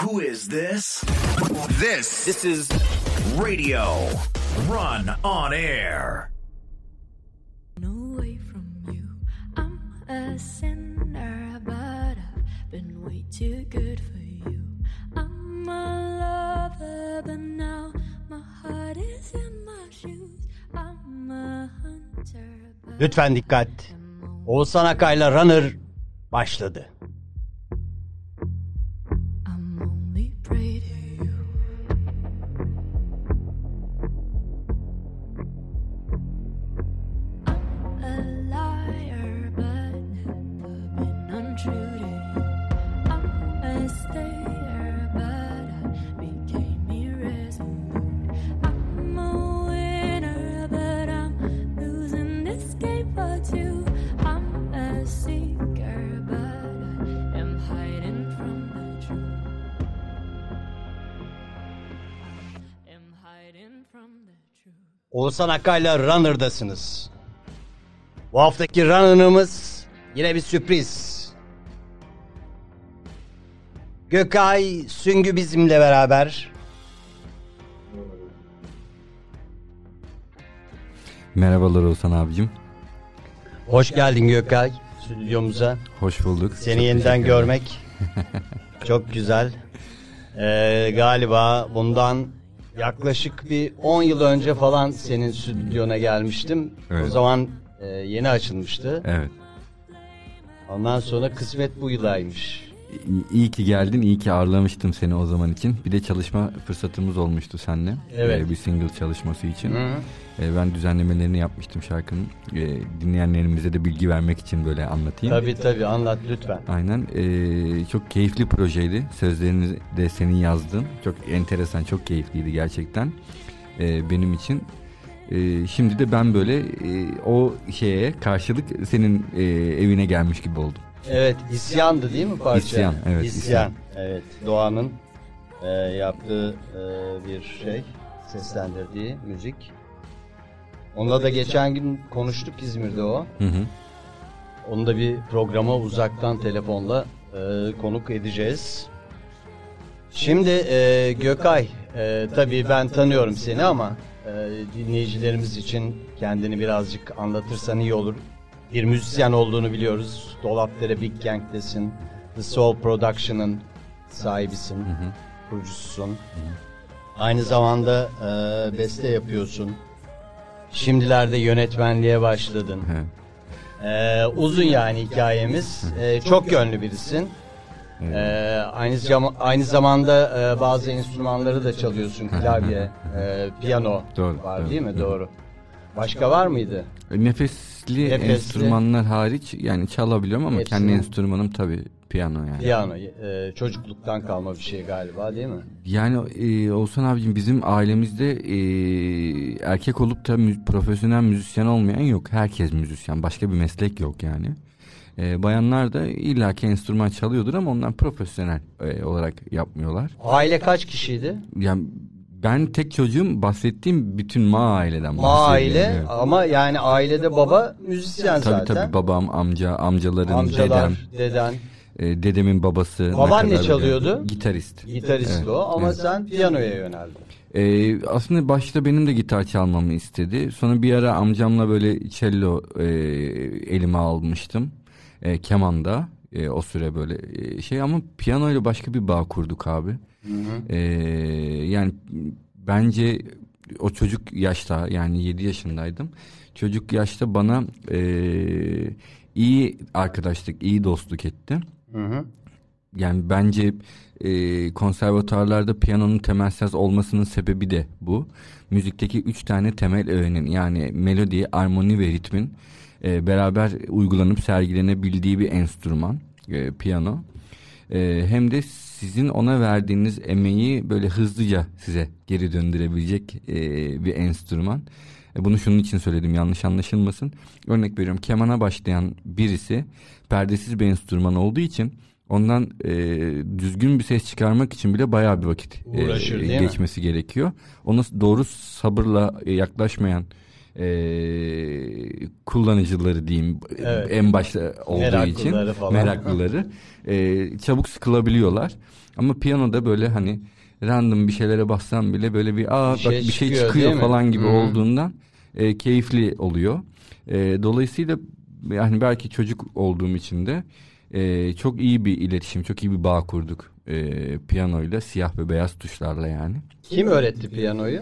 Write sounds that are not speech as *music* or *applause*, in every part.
Who is this? This This is Radio Run on Air. away from you. I'm a sinner, but I've been way too good for you. I'm a lover, but now my heart is in my shoes. I'm a hunter, Lütfen dikkat. Oğuzhan Akay'la Runner başladı. Oğuzhan Akay'la Runner'dasınız. Bu haftaki Runner'ımız yine bir sürpriz. Gökay Süngü bizimle beraber. Merhabalar Oğuzhan abicim. Hoş geldin Gökay stüdyomuza. Hoş bulduk. Seni Çok yeniden görmek *laughs* çok güzel. Ee, galiba bundan yaklaşık bir 10 yıl önce falan senin stüdyona gelmiştim. O Evet. zaman e, yeni açılmıştı. Evet. Ondan sonra kısmet bu yılaymış. İyi- ki geldin, iyi ki ağırlamıştım seni o zaman için. Bir de çalışma fırsatımız olmuştu seninle. Evet. Ee, bir single çalışması için. Hı. Ee, ben düzenlemelerini yapmıştım şarkının. Ee, dinleyenlerimize de bilgi vermek için böyle anlatayım. Tabii tabii anlat lütfen. Aynen. Ee, çok keyifli projeydi. Sözlerini de senin yazdın. Çok enteresan, çok keyifliydi gerçekten. Ee, benim için. Ee, şimdi de ben böyle e, o şeye karşılık senin e, evine gelmiş gibi oldum. Evet isyandı değil mi parça? İsyan, evet, İsyan. isyan. Evet Doğan'ın e, yaptığı e, bir şey seslendirdiği müzik. Onunla da geçen gün konuştuk İzmir'de o. Hı hı. Onu da bir programa uzaktan telefonla e, konuk edeceğiz. Şimdi e, Gökay, e, tabii ben tanıyorum seni ama e, dinleyicilerimiz için kendini birazcık anlatırsan iyi olur. Bir müzisyen olduğunu biliyoruz. Dolapdere Big Gang'desin. The Soul Production'ın sahibisin, kurucususun. Aynı zamanda e, beste yapıyorsun. Şimdilerde yönetmenliğe başladın. Evet. Ee, uzun yani hikayemiz. Ee, çok yönlü birisin. Ee, aynı zam- aynı zamanda e, bazı enstrümanları da çalıyorsun. Klavye, e, piyano Doğru, var değil mi? Doğru. Başka var mıydı? Nefesli, Nefesli. enstrümanlar hariç yani çalabiliyorum ama Hepsini- kendi enstrümanım tabii piyano yani. Piyano. e, çocukluktan kalma bir şey galiba değil mi? Yani e, Oğuzhan abicim bizim ailemizde e, erkek olup da mü- profesyonel müzisyen olmayan yok. Herkes müzisyen. Başka bir meslek yok yani. E, bayanlar da illaki enstrüman çalıyordur ama onlar profesyonel e, olarak yapmıyorlar. Aile kaç kişiydi? Yani ben tek çocuğum bahsettiğim bütün Ma aileden Ma aile Evet. ama yani ailede baba müzisyen Tabii zaten. tabii babam, amca, amcalarım, Amcalar, dedem, deden, e, dedemin babası. Baban ne çalıyordu? Gitarist. gitarist Evet, o ama evet. sen piyanoya yöneldin. Ee, aslında başta benim de gitar çalmamı istedi. Sonra bir ara amcamla böyle cello e, elime almıştım. E, kemanda e, o süre böyle e, şey ama piyano ile başka bir bağ kurduk abi. E, yani bence o çocuk yaşta yani 7 yaşındaydım. Çocuk yaşta bana e, iyi arkadaşlık, iyi dostluk etti. Hı hı. Yani bence e, konservatuarlarda piyanonun temel olmasının sebebi de bu. Müzikteki üç tane temel öğenin yani melodi, armoni ve ritmin e, beraber uygulanıp sergilenebildiği bir enstrüman e, piyano. E, hem de sizin ona verdiğiniz emeği böyle hızlıca size geri döndürebilecek e, bir enstrüman. E, bunu şunun için söyledim yanlış anlaşılmasın. Örnek veriyorum kemana başlayan birisi perdesiz bir enstrüman olduğu için ondan e, düzgün bir ses çıkarmak için bile bayağı bir vakit e, Uğraşır, mi? geçmesi gerekiyor. Ona doğru sabırla e, yaklaşmayan e, kullanıcıları diyeyim Evet. en başta olduğu Meraklıları için falan. meraklıları e, çabuk sıkılabiliyorlar. Ama piyanoda böyle hani random bir şeylere bassam bile böyle bir aa Bir bak şey bir şey çıkıyor, çıkıyor falan gibi Hı. olduğundan e, keyifli oluyor. E, dolayısıyla yani belki çocuk olduğum için de e, çok iyi bir iletişim, çok iyi bir bağ kurduk e, piyanoyla, siyah ve beyaz tuşlarla yani. Kim öğretti piyanoyu?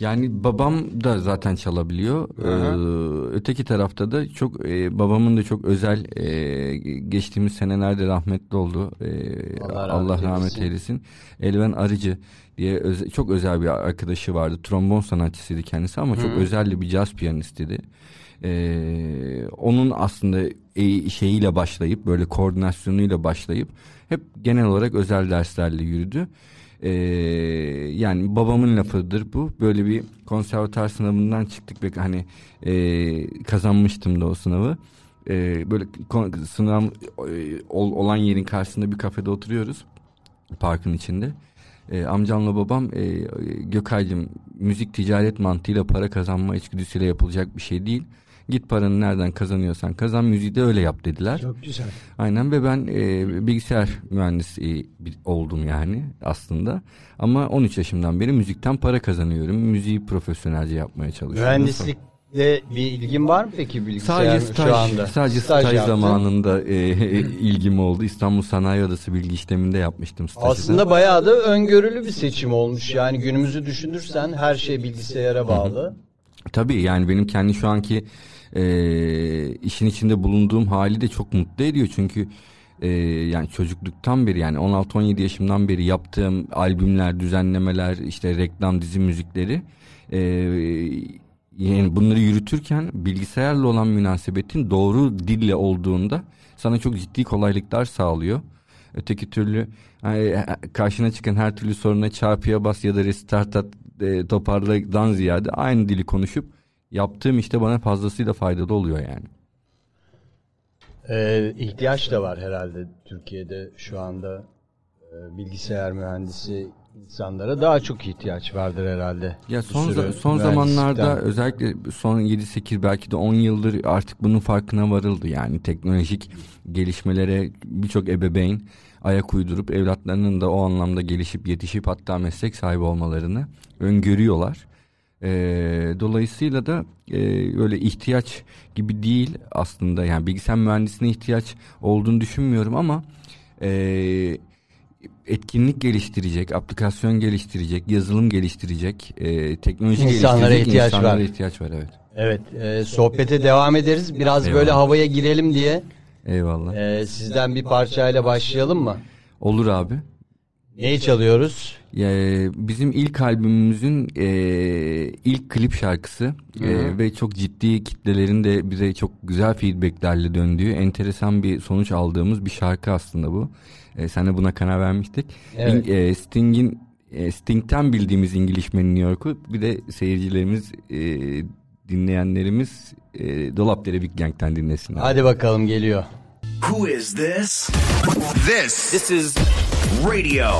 Yani babam da zaten çalabiliyor. Ee, öteki tarafta da çok e, babamın da çok özel e, geçtiğimiz senelerde rahmetli oldu. Ee, Allah Allah, rahmet rahmet, eylesin. Elven Arıcı diye öze- çok özel bir arkadaşı vardı. Trombon sanatçısıydı kendisi ama çok Hı. özel bir caz piyanistiydi. Ee, onun aslında e, şeyiyle başlayıp böyle koordinasyonuyla başlayıp hep genel olarak özel derslerle yürüdü. Ee, yani babamın lafıdır bu. Böyle bir konservatuar sınavından çıktık ve hani e, kazanmıştım da o sınavı. Ee, böyle sınav e, ol- olan yerin karşısında bir kafede oturuyoruz. Parkın içinde. Ee, amcamla babam e, Gökay'cığım müzik ticaret mantığıyla para kazanma içgüdüsüyle yapılacak bir şey değil. Git paranı nereden kazanıyorsan kazan müziği de öyle yap dediler. Çok güzel. Aynen ve ben e, bilgisayar mühendisi oldum yani aslında. Ama 13 yaşımdan beri müzikten para kazanıyorum. Müziği profesyonelce yapmaya çalışıyorum. Mühendislikle bir ilgin var mı peki bilgisayar Sadece staj, şu anda? sadece staj, yaptın. zamanında e, *laughs* ilgim oldu. İstanbul Sanayi Odası bilgi işleminde yapmıştım stajı. da. Aslında bayağı da öngörülü bir seçim olmuş. Yani günümüzü düşünürsen her şey bilgisayara bağlı. Tabii yani benim kendi şu anki e, işin içinde bulunduğum hali de çok mutlu ediyor. Çünkü e, yani çocukluktan beri yani 16-17 yaşımdan beri yaptığım albümler, düzenlemeler, işte reklam, dizi müzikleri e, yani bunları yürütürken bilgisayarla olan münasebetin doğru dille olduğunda sana çok ciddi kolaylıklar sağlıyor. Öteki türlü hani, karşına çıkan her türlü soruna çarpıya bas ya da restart at e, toparladan ziyade aynı dili konuşup yaptığım işte bana fazlasıyla faydalı oluyor yani. Ee, ihtiyaç da var herhalde Türkiye'de şu anda e, bilgisayar mühendisi insanlara daha çok ihtiyaç vardır herhalde. Ya son za- son zamanlarda özellikle son 7-8 belki de 10 yıldır artık bunun farkına varıldı. Yani teknolojik gelişmelere birçok ebeveyn ayak uydurup evlatlarının da o anlamda gelişip yetişip hatta meslek sahibi olmalarını öngörüyorlar. Ee, dolayısıyla da e, öyle ihtiyaç gibi değil aslında yani bilgisayar mühendisine ihtiyaç olduğunu düşünmüyorum ama e, etkinlik geliştirecek, aplikasyon geliştirecek, yazılım geliştirecek, e, teknoloji İnsanlara geliştirecek ihtiyaç insanlara var. ihtiyaç var evet. Evet, e, sohbete devam ederiz. Biraz Eyvallah. böyle havaya girelim diye Eyvallah. e, sizden bir parçayla başlayalım mı? Olur abi. Neyi çalıyoruz? Ya, bizim ilk albümümüzün e, ilk klip şarkısı e, ve çok ciddi kitlelerin de bize çok güzel feedbacklerle döndüğü enteresan bir sonuç aldığımız bir şarkı aslında bu. E, sen de buna karar vermiştik. Evet. İng- e, Sting'in e, Sting'ten bildiğimiz İngilizcenin New York'u bir de seyircilerimiz e, dinleyenlerimiz e, Dolapdere Big Gang'ten dinlesinler. Hadi bakalım geliyor. Who is this? This This is Radio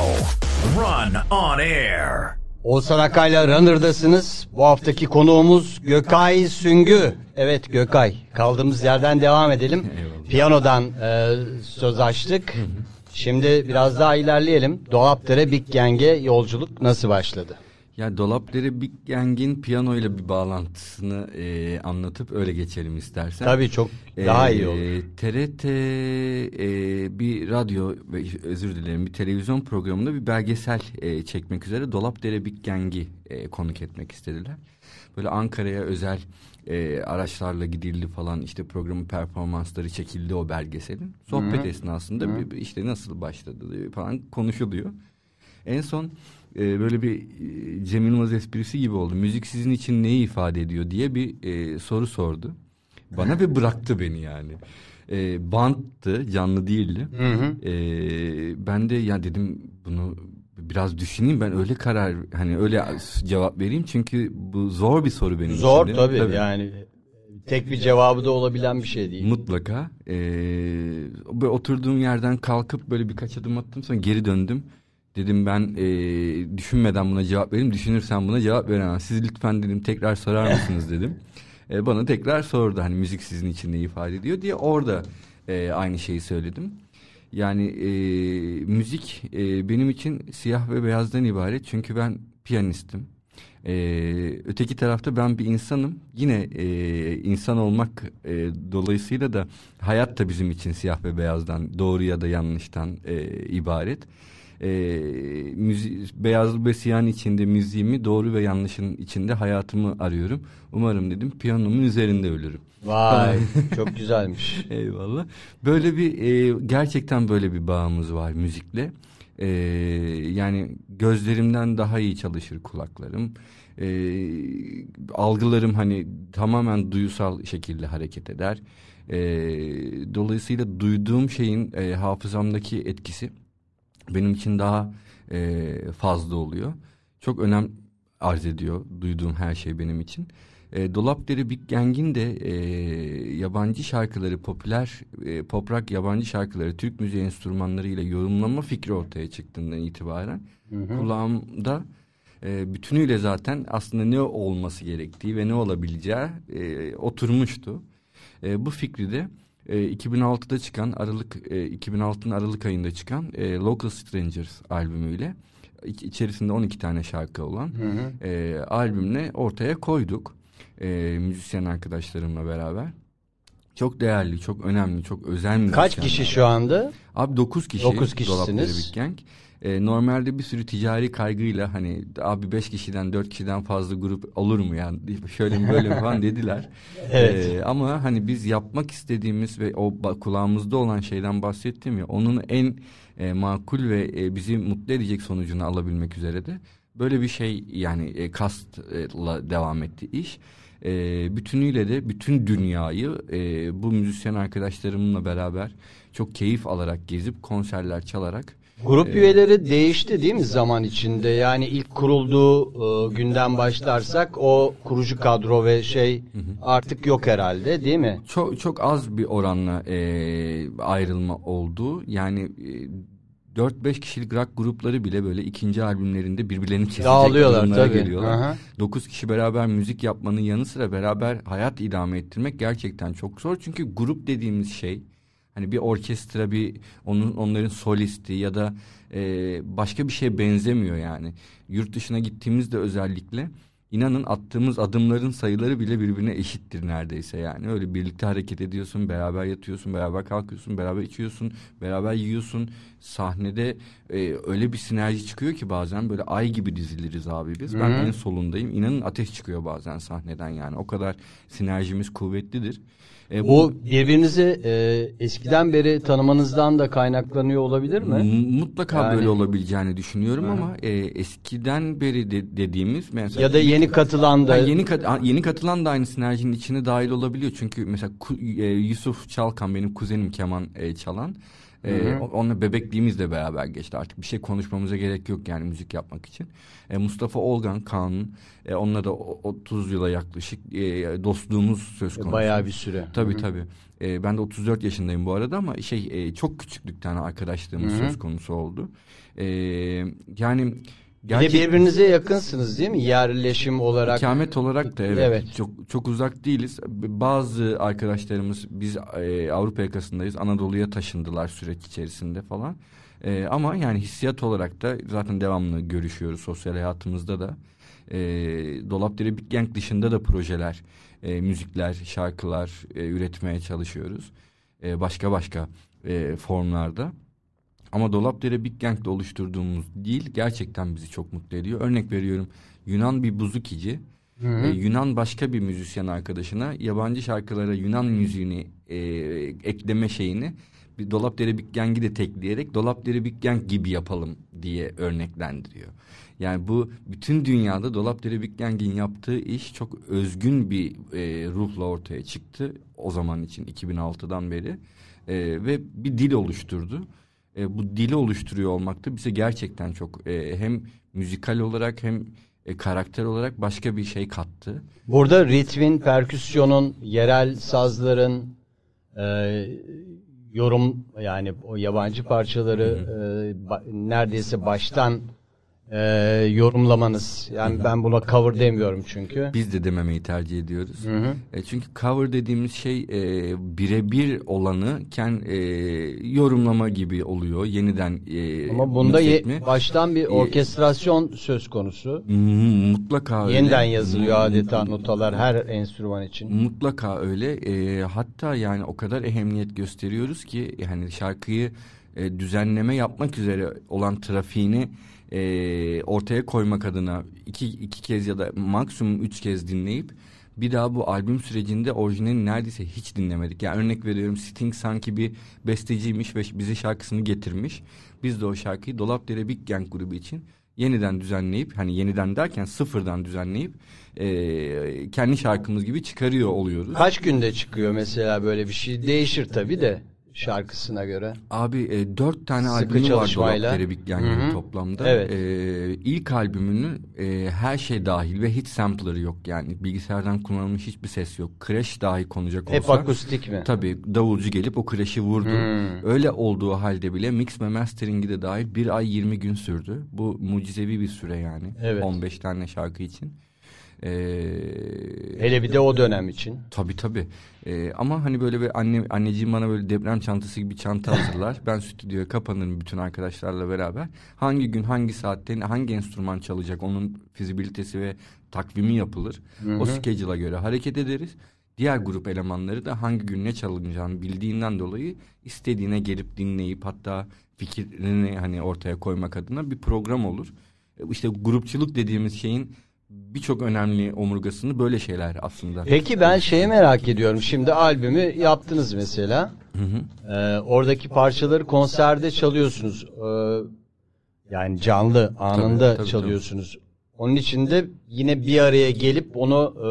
Run on Air. Oğuzhan Akay'la Runner'dasınız. Bu haftaki konuğumuz Gökay Süngü. Evet Gökay. Kaldığımız yerden devam edelim. *laughs* Eyvallah. Piyanodan e, söz açtık. Şimdi biraz daha ilerleyelim. Dolapdere Big Gang'e yolculuk nasıl başladı? Ya Dolapdere Big Gang'in piyano ile bir bağlantısını e, anlatıp öyle geçelim istersen. Tabii çok daha iyi Ee, olur. TRT e, bir radyo özür dilerim bir televizyon programında bir belgesel e, çekmek üzere Dolapdere Big Gang'i e, konuk etmek istediler. Böyle Ankara'ya özel e, araçlarla gidildi falan işte programın performansları çekildi o belgeselin. Sohbet esnasında bir- bir işte nasıl başladı falan konuşuluyor. En son e, böyle bir e, Cem Yılmaz esprisi gibi oldu. Müzik sizin için neyi ifade ediyor diye bir e, soru sordu. Bana ve bıraktı beni yani. E, banttı, canlı değildi. Hı hı. E, ben de ya dedim bunu biraz düşüneyim ben öyle karar hani öyle cevap vereyim çünkü bu zor bir soru benim Zor için. tabii, yani tek bir cevabı da olabilen bir şey değil. Mutlaka. Ee, böyle oturduğum yerden kalkıp böyle birkaç adım attım sonra geri döndüm. Dedim ben e, düşünmeden buna cevap vereyim. Düşünürsen buna cevap veremem. Siz lütfen dedim tekrar sorar mısınız dedim. *laughs* E, bana tekrar sordu hani müzik sizin için ne ifade ediyor diye orada e, aynı şeyi söyledim. Yani e, müzik e, benim için siyah ve beyazdan ibaret çünkü ben piyanistim. E, öteki tarafta ben bir insanım. Yine e, insan olmak e, dolayısıyla da hayat da bizim için siyah ve beyazdan, doğru ya da yanlıştan e, ibaret. E, müzi beyaz ve siyahın içinde müziğimi, doğru ve yanlışın içinde hayatımı arıyorum. Umarım dedim piyanomun üzerinde ölürüm. Vay *laughs* çok güzelmiş. Eyvallah. Böyle bir e, gerçekten böyle bir bağımız var müzikle. E, yani gözlerimden daha iyi çalışır kulaklarım. E, algılarım hani tamamen duyusal şekilde hareket eder. E, dolayısıyla duyduğum şeyin e, hafızamdaki etkisi benim için daha e, fazla oluyor. Çok önem arz ediyor duyduğum her şey benim için. E, Dolapdere Big Gang'in de e, yabancı şarkıları, popüler e, pop rock yabancı şarkıları Türk müziği enstrümanlarıyla yorumlama fikri ortaya çıktığından itibaren kulağımda e, bütünüyle zaten aslında ne olması gerektiği ve ne olabileceği e, oturmuştu. E, bu fikri de e, 2006'da çıkan Aralık e, 2006'nın Aralık ayında çıkan e, Local Strangers albümüyle iç- içerisinde 12 tane şarkı olan e, albümle ortaya koyduk e, müzisyen arkadaşlarımla beraber. Çok değerli, çok önemli, çok özel Kaç müzisyenler. kişi şu anda? Abi 9 kişi. Dokuz kişisiniz. Dolapdere Big Gang. E, normalde bir sürü ticari kaygıyla hani abi 5 kişiden 4 kişiden fazla grup olur mu yani şöyle mi böyle mi falan dediler. *laughs* Evet. E, ama hani biz yapmak istediğimiz ve o kulağımızda olan şeyden bahsettim ya onun en e, makul ve e, bizi mutlu edecek sonucunu alabilmek üzere de böyle bir şey yani e, kastla devam etti iş. E, bütünüyle de bütün dünyayı e, bu müzisyen arkadaşlarımla beraber çok keyif alarak gezip konserler çalarak Grup üyeleri değişti değil mi zaman içinde? Yani ilk kurulduğu e, günden başlarsak o kurucu kadro ve şey artık yok herhalde değil mi? çok çok az bir oranla e, ayrılma oldu. Yani e, 4-5 kişilik rock grupları bile böyle ikinci albümlerinde birbirlerini kesecek Dağılıyorlar tabii. geliyorlar. Aha. 9 kişi beraber müzik yapmanın yanı sıra beraber hayat idame ettirmek gerçekten çok zor. Çünkü grup dediğimiz şey hani bir orkestra bir onun onların solisti ya da e, başka bir şeye benzemiyor yani. Yurt dışına gittiğimizde özellikle inanın attığımız adımların sayıları bile birbirine eşittir neredeyse yani. Öyle birlikte hareket ediyorsun, beraber yatıyorsun, beraber kalkıyorsun, beraber içiyorsun, beraber yiyorsun. Sahnede e, öyle bir sinerji çıkıyor ki bazen böyle ay gibi diziliriz abi biz. Ben en solundayım. İnanın ateş çıkıyor bazen sahneden yani. O kadar sinerjimiz kuvvetlidir. E, Bu birbirinizi e, eskiden beri tanımanızdan da kaynaklanıyor olabilir mi? Mutlaka Yani- böyle olabileceğini düşünüyorum ama e, eskiden beri de, dediğimiz mesela Ya da yeni katılan da yeni kat- yeni katılan da aynı sinerjinin içine dahil olabiliyor. Çünkü mesela e, Yusuf Çalkan benim kuzenim keman e, çalan e, o- onunla bebekliğimizle beraber geçti artık bir şey konuşmamıza gerek yok yani müzik yapmak için E, Mustafa Olgan Kaan'ın e, onunla da o- 30 yıla yaklaşık e, dostluğumuz söz konusu. bayağı bir süre. Tabii tabii. Ee, ben de 34 yaşındayım bu arada ama şey e, çok küçüklükten arkadaşlığımız söz konusu oldu. Ee, yani Bir de birbirinize yakınsınız değil mi? Yerleşim olarak. ikamet olarak da evet, Evet. çok çok uzak değiliz. Bazı arkadaşlarımız biz e, Avrupa yakasındayız. Anadolu'ya taşındılar süreç içerisinde falan. E, ama yani hissiyat olarak da zaten devamlı görüşüyoruz sosyal hayatımızda da. E, Dolapdere Big Gang dışında da projeler, e, müzikler, şarkılar e, üretmeye çalışıyoruz. E, başka başka e, formlarda. Ama Dolapdere Big Gang'de oluşturduğumuz dil gerçekten bizi çok mutlu ediyor. Örnek veriyorum Yunan bir buzukici e, Yunan başka bir müzisyen arkadaşına yabancı şarkılara Yunan müziğini e, ekleme şeyini bir Dolapdere Big Gang'i de tekleyerek Dolapdere Big Gang gibi yapalım diye örneklendiriyor. Yani bu bütün dünyada Dolapdere Big Gang'in yaptığı iş çok özgün bir e, ruhla ortaya çıktı o zaman için 2006'dan beri E, ve bir dil oluşturdu. E, bu dili oluşturuyor olmak da bize gerçekten çok e, hem müzikal olarak hem e, karakter olarak başka bir şey kattı. Burada ritmin, perküsyonun, yerel sazların, e, yorum yani o yabancı parçaları e, ba- neredeyse baştan e, yorumlamanız. Yani ben buna cover demiyorum çünkü. Biz de dememeyi tercih ediyoruz. Hı hı. E, çünkü cover dediğimiz şey e, birebir olanı ken e, yorumlama gibi oluyor. Yeniden e, Ama bunda ye- baştan bir orkestrasyon söz konusu. Mutlaka öyle. Yeniden yazılıyor adeta notalar her enstrüman için. Mutlaka öyle. E, hatta yani o kadar ehemmiyet gösteriyoruz ki yani şarkıyı e, düzenleme yapmak üzere olan trafiğini e, ortaya koymak adına iki, iki kez ya da maksimum üç kez dinleyip bir daha bu albüm sürecinde orijinali neredeyse hiç dinlemedik. Yani örnek veriyorum Sting sanki bir besteciymiş ve bize şarkısını getirmiş. Biz de o şarkıyı Dolapdere Big Gang grubu için yeniden düzenleyip hani yeniden derken sıfırdan düzenleyip e, kendi şarkımız gibi çıkarıyor oluyoruz. Kaç günde çıkıyor mesela böyle bir şey? Değişir tabii de şarkısına göre. Abi e, dört tane Sıkı albümü var Gang Hı hı. toplamda. Evet. E, ilk albümünün e, her şey dahil ve hiç sampler'ı yok yani bilgisayardan kullanılmış hiçbir ses yok. Crash dahi konacak olsa. Hep akustik mi? Tabii davulcu gelip o crash'i vurdu. Hmm. Öyle olduğu halde bile mix ve mastering'i de dahil bir ay 20 gün sürdü. Bu mucizevi bir süre yani. Evet. 15 tane şarkı için. Ee, Hele bir de o dönem için. Tabii tabii. Ee, ama hani böyle bir anne anneciğim bana böyle deprem çantası gibi bir çanta hazırlar. ben stüdyoya kapanırım bütün arkadaşlarla beraber. Hangi gün hangi saatte hangi enstrüman çalacak onun fizibilitesi ve takvimi yapılır. O schedule'a göre hareket ederiz. Diğer grup elemanları da hangi gün ne çalınacağını bildiğinden dolayı istediğine gelip dinleyip hatta fikrini hani ortaya koymak adına bir program olur. E, İşte grupçuluk dediğimiz şeyin birçok önemli omurgasını böyle şeyler aslında. Peki ben şeyi merak ediyorum. Şimdi albümü yaptınız mesela. Ee, oradaki parçaları konserde çalıyorsunuz. Ee, yani canlı anında Tabii, tabii, çalıyorsunuz. Onun için de yine bir araya gelip onu e,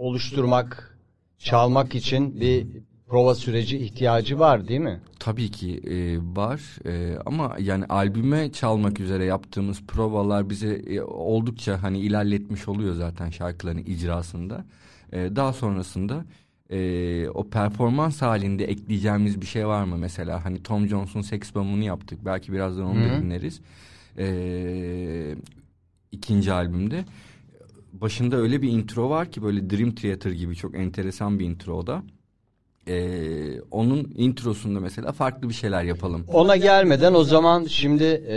oluşturmak, çalmak için bir prova süreci ihtiyacı var değil mi? Tabii ki e, var E, ama yani albüme çalmak üzere yaptığımız provalar bize e, oldukça hani ilerletmiş oluyor zaten şarkıların icrasında. E, daha sonrasında e, o performans halinde ekleyeceğimiz bir şey var mı mesela hani Tom Jones'un Sex Bomb'unu yaptık belki birazdan onu da dinleriz. E, ikinci albümde başında öyle bir intro var ki böyle Dream Theater gibi çok enteresan bir intro o da. Ee, onun introsunda mesela farklı bir şeyler yapalım. Ona gelmeden o zaman şimdi e,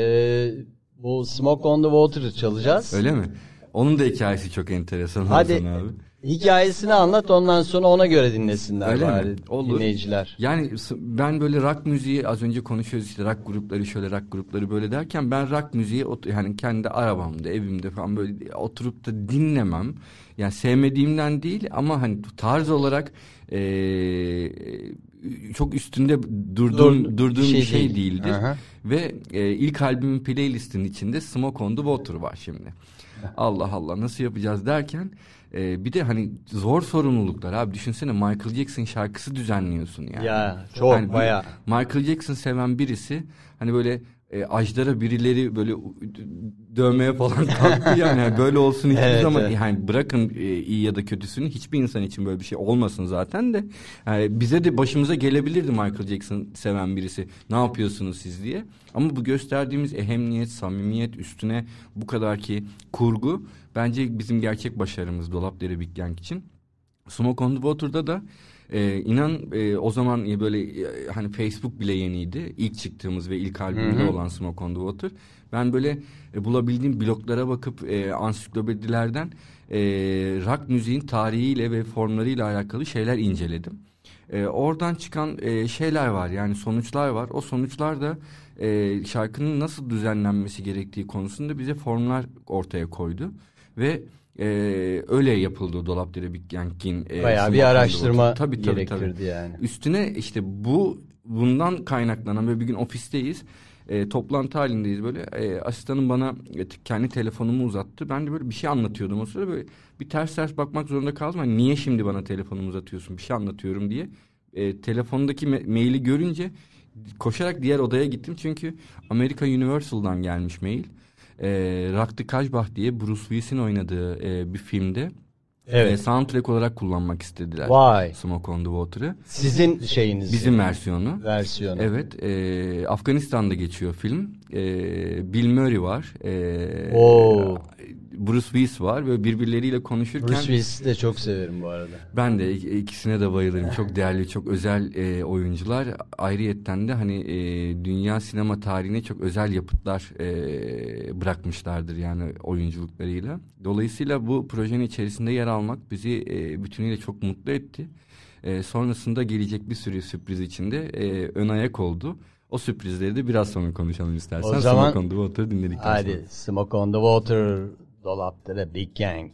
bu Smoke on the Water'ı çalacağız. Öyle mi? Onun da hikayesi çok enteresan Hadi abi. hikayesini anlat ondan sonra ona göre dinlesinler Öyle mi? bari Olur. dinleyiciler. Yani ben böyle rock müziği az önce konuşuyoruz işte rock grupları şöyle rock grupları böyle derken ben rock müziği yani kendi arabamda evimde falan böyle oturup da dinlemem. Yani sevmediğimden değil ama hani tarz olarak eee, çok üstünde durduğum Dur- durduğum şey bir şey değil. değildir. Aha. Ve e, ilk albümün playlistinin içinde Smoke on the Water var şimdi. *laughs* Allah Allah nasıl yapacağız derken e, bir de hani zor sorumluluklar abi düşünsene Michael Jackson şarkısı düzenliyorsun yani. Ya çok Hani bayağı. Michael Jackson seven birisi hani böyle e, ajdara birileri böyle dövmeye falan kalktı yani. Yani böyle olsun hiçbir *laughs* Evet, zaman. evet. yani bırakın e, iyi ya da kötüsünü hiçbir insan için böyle bir şey olmasın zaten de. Yani bize de başımıza gelebilirdi Michael Jackson seven birisi. Ne yapıyorsunuz siz diye. Ama bu gösterdiğimiz ehemmiyet samimiyet üstüne bu kadar ki kurgu bence bizim gerçek başarımız Dolapdere Big Gang için. Smoke on the Water'da da e, inan e, o zaman e, böyle e, hani Facebook bile yeniydi. İlk çıktığımız ve ilk albümde olan Smoke on the Water. Ben böyle e, bulabildiğim bloglara bakıp e, ansiklopedilerden e, rock müziğin tarihiyle ve formlarıyla alakalı şeyler inceledim. E, oradan çıkan e, şeyler var yani sonuçlar var. O sonuçlar da e, şarkının nasıl düzenlenmesi gerektiği konusunda bize formlar ortaya koydu. Ve e, öyle yapıldı Dolapdere Big Gang'in. E, Bayağı bir araştırma. Tabii, tabii, tabii. gerektirdi yani. Üstüne işte bu bundan kaynaklanan ve bir gün ofisteyiz. E, toplantı halindeyiz böyle. E, asistanım bana e, kendi telefonumu uzattı. Ben de böyle bir şey anlatıyordum o sırada böyle bir ters ters bakmak zorunda kaldım. Hani niye şimdi bana telefonumu uzatıyorsun? Bir şey anlatıyorum diye. E, telefondaki me- maili görünce koşarak diğer odaya gittim. Çünkü Amerika Universal'dan gelmiş mail. E, Rock the Kajbah diye Bruce Willis'in oynadığı e, bir filmde Evet. E, soundtrack olarak kullanmak istediler. Vay. Smoke on the Water'ı. Sizin şeyiniz. Bizim versiyonu. versiyonu. Evet, e, Afganistan'da geçiyor film. E, Bill Murray var. E, Oo. Bruce Willis var ve birbirleriyle konuşurken Bruce Willis'i de çok severim bu arada. ben de ik- ikisine de bayılırım. Çok değerli, çok özel e, oyuncular. Ayrıyetten de hani e, dünya sinema tarihine çok özel yapıtlar e, bırakmışlardır yani oyunculuklarıyla. Dolayısıyla bu projenin içerisinde yer almak bizi e, bütünüyle çok mutlu etti. E, sonrasında gelecek bir sürü sürpriz içinde e, ön ayak oldu. O sürprizleri de biraz sonra konuşalım istersen. O zaman- Smoke on the Water'ı dinledikten sonra. Hadi Smoke on the Water, Dolapdere Big Gang.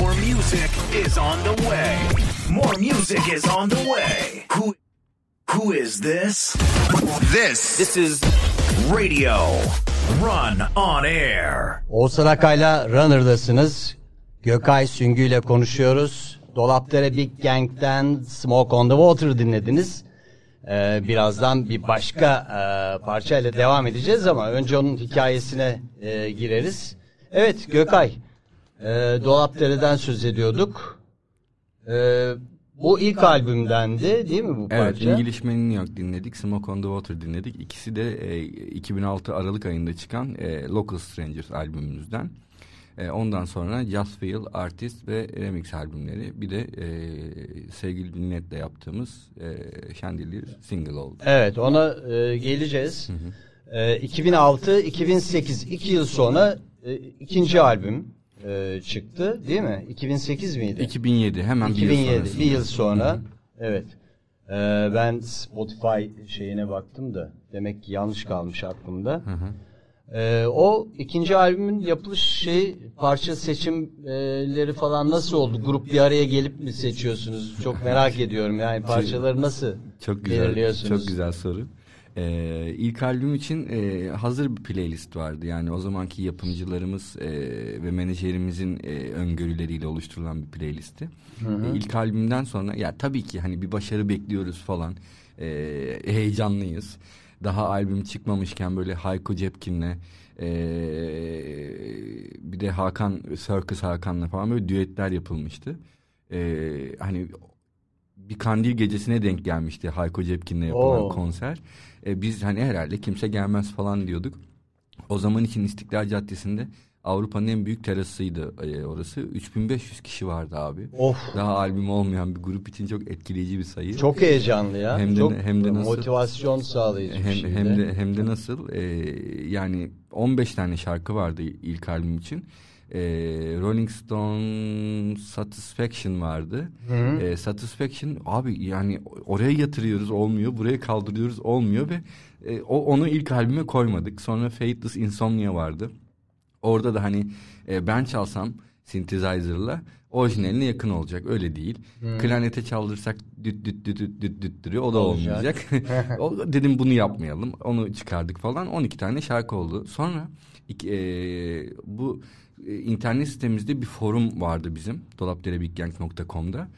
More music is on the way. More music is on the way. Who who is this? This this is Radio Run on Air. Oğuzhan Akay'la Runner'dasınız. Gökay Süngü ile konuşuyoruz. Dolapdere Big Gang'den Smoke on the Water dinlediniz. Ee, birazdan bir başka e, parçayla devam edeceğiz ama önce onun hikayesine e, gireriz. Evet Gökay, e, Dolapdere'den söz ediyorduk. E, bu ilk albümdendi değil mi bu Evet, parça? English Man in New York dinledik, Smoke on the Water dinledik. İkisi de e, 2006 Aralık ayında çıkan e, Local Strangers albümümüzden. E, ondan sonra Just Feel, Artist ve Remix albümleri. Bir de e, sevgili Dinlet'le yaptığımız e, Chandelier single oldu. Evet ona e, geleceğiz. E, 2006-2008 iki yıl sonra e, ikinci albüm e, çıktı değil mi? 2008 miydi? 2007 hemen bir yıl 2007 sonrasında. bir yıl sonra. Evet. E, ben Spotify şeyine baktım da demek ki yanlış kalmış aklımda. E, o ikinci albümün yapılış şey parça seçimleri falan nasıl oldu? Grup bir araya gelip mi seçiyorsunuz? Çok merak ediyorum yani parçaları nasıl Çok güzel, belirliyorsunuz? çok güzel soru. Ee, ilk albüm için e, hazır bir playlist vardı. Yani o zamanki yapımcılarımız e, ve menajerimizin e, öngörüleriyle oluşturulan bir playlisti. E, ilk albümden sonra ya tabii ki hani bir başarı bekliyoruz falan. E, heyecanlıyız. Daha albüm çıkmamışken böyle Hayko Cepkin'le e, bir de Hakan Circus Hakan'la falan böyle düetler yapılmıştı. E, hani bir kandil gecesine denk gelmişti Hayko Cepkin'le yapılan Oo. konser. E, biz hani herhalde kimse gelmez falan diyorduk. O zaman için İstiklal Caddesi'nde Avrupa'nın en büyük terasıydı e, orası. 3500 kişi vardı abi. Of. Daha albüm olmayan bir grup için çok etkileyici bir sayı. Çok heyecanlı ya. Hem de- Çok hem de nasıl- motivasyon sağlayıcı bir hem, şeydi. hem de hem de nasıl e, yani 15 tane şarkı vardı ilk albüm için. E, Rolling Stone Satisfaction vardı. E, Satisfaction abi yani oraya yatırıyoruz olmuyor, buraya kaldırıyoruz olmuyor ve e, o onu ilk albüme koymadık. Sonra Fateless Insomnia vardı. Orada da hani e, ben çalsam synthesizer'la orijinaline yakın olacak. Öyle değil. Klarnete çaldırsak düt düt düt düt düt düt duruyor. O da olmayacak. *laughs* O- dedim bunu yapmayalım. Onu çıkardık falan. 12 tane şarkı oldu. Sonra iki- e, bu e, internet sitemizde bir forum vardı bizim. dolapderebiggang.com'da.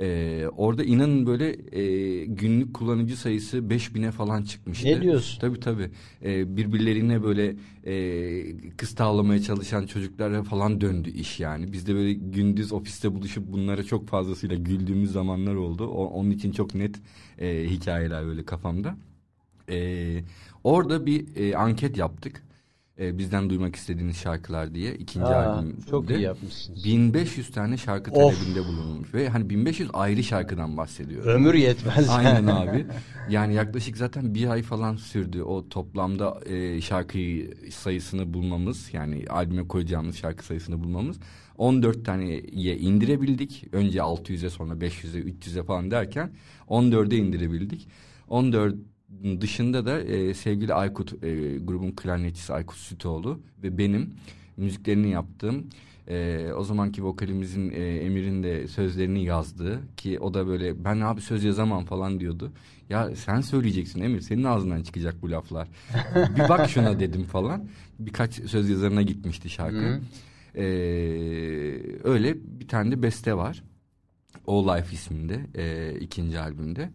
E, orada inanın böyle e, günlük kullanıcı sayısı 5000'e falan çıkmıştı. Ne diyorsun? Tabii tabii. Ee, birbirlerine böyle e, kız tavlamaya çalışan çocuklara falan döndü iş yani. Biz de böyle gündüz ofiste buluşup bunlara çok fazlasıyla güldüğümüz zamanlar oldu. O, onun için çok net e, hikayeler böyle kafamda. E, orada bir e, anket yaptık. E, bizden duymak istediğiniz şarkılar diye ikinci Aa, albümde. çok iyi yapmışsınız. 1500 tane şarkı Of. talebinde bulunmuş ve hani 1500 ayrı şarkıdan bahsediyorum. Ömür yetmez. Aynen *laughs* abi. Yani yaklaşık zaten bir ay falan sürdü o toplamda e, şarkıyı sayısını bulmamız. Yani albüme koyacağımız şarkı sayısını bulmamız. 14 taneye indirebildik. Önce 600'e sonra 500'e 300'e falan derken 14'e indirebildik. 14 dışında da e, sevgili Aykut e, grubun klarnetçisi Aykut Sütoğlu ve benim müziklerini yaptığım e, o zamanki vokalimizin e, Emir'in de sözlerini yazdığı ki o da böyle ben abi söz yazamam falan diyordu. Ya sen söyleyeceksin Emir senin ağzından çıkacak bu laflar. *laughs* bir bak şuna dedim falan. Birkaç söz yazarına gitmişti şarkı. E, öyle bir tane de beste var. All Life isminde e, ikinci albümde.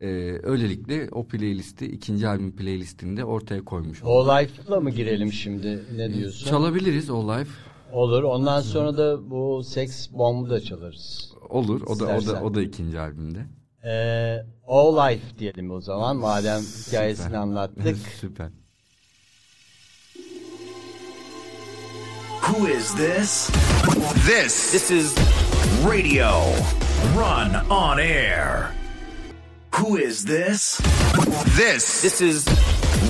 E, öylelikle o playlisti ikinci albüm playlistinde ortaya koymuş olduk. O Life'la mı girelim şimdi? Ne diyorsun? Çalabiliriz All Life. Olur. Ondan sonra da bu Sex Bomb'u da çalarız. Olur. O da o da o da ikinci albümde. Ee, All Life diyelim o zaman. Madem hikayesini Süper. anlattık. *laughs* Süper. Who is this? This. This is Radio Run on Air. Who is this? This. This is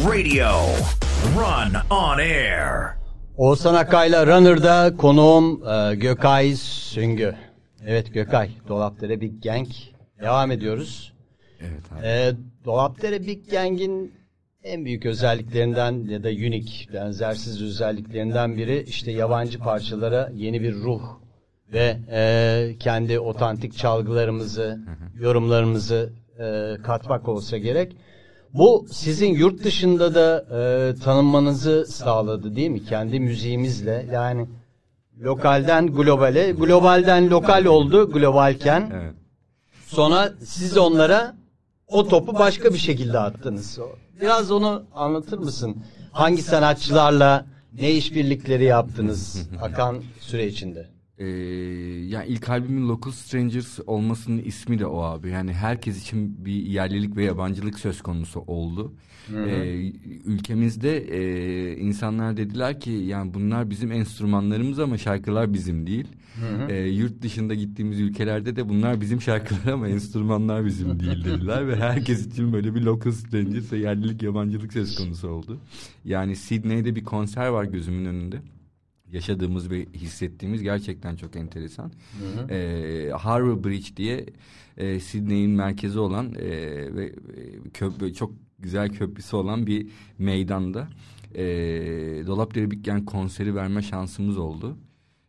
Radio Run on Air. Oğuzhan Akay'la Runner'da konuğum e, Gökay Süngü. Evet Gökay, Dolapdere Big Gang. Devam ediyoruz. Evet abi. E, Dolapdere Big Gang'in en büyük özelliklerinden ya da unik, benzersiz özelliklerinden biri işte yabancı parçalara yeni bir ruh ve e, kendi otantik çalgılarımızı, yorumlarımızı e, katmak olsa gerek. Bu sizin yurt dışında da e, tanınmanızı sağladı değil mi? Kendi müziğimizle yani lokalden globale, globalden lokal oldu globalken. Evet. Sonra siz onlara o topu başka bir şekilde attınız. Biraz onu anlatır mısın? Hangi sanatçılarla ne işbirlikleri yaptınız *laughs* akan süre içinde? Ee, yani ilk albümün Local Strangers olmasının ismi de o abi. Yani herkes için bir yerlilik ve yabancılık söz konusu oldu. Ee, ülkemizde e, insanlar dediler ki yani bunlar bizim enstrümanlarımız ama şarkılar bizim değil. Ee, yurt dışında gittiğimiz ülkelerde de bunlar bizim şarkılar ama enstrümanlar bizim değil dediler ve herkes için böyle bir Local Strangers ve yerlilik yabancılık söz konusu oldu. Yani Sydney'de bir konser var gözümün önünde yaşadığımız ve hissettiğimiz gerçekten çok enteresan. Ee, Harbour Bridge diye e, Sydney'in merkezi olan e, ve e, köprü çok güzel köprüsü olan bir meydanda e, Dolapdere Big konseri verme şansımız oldu.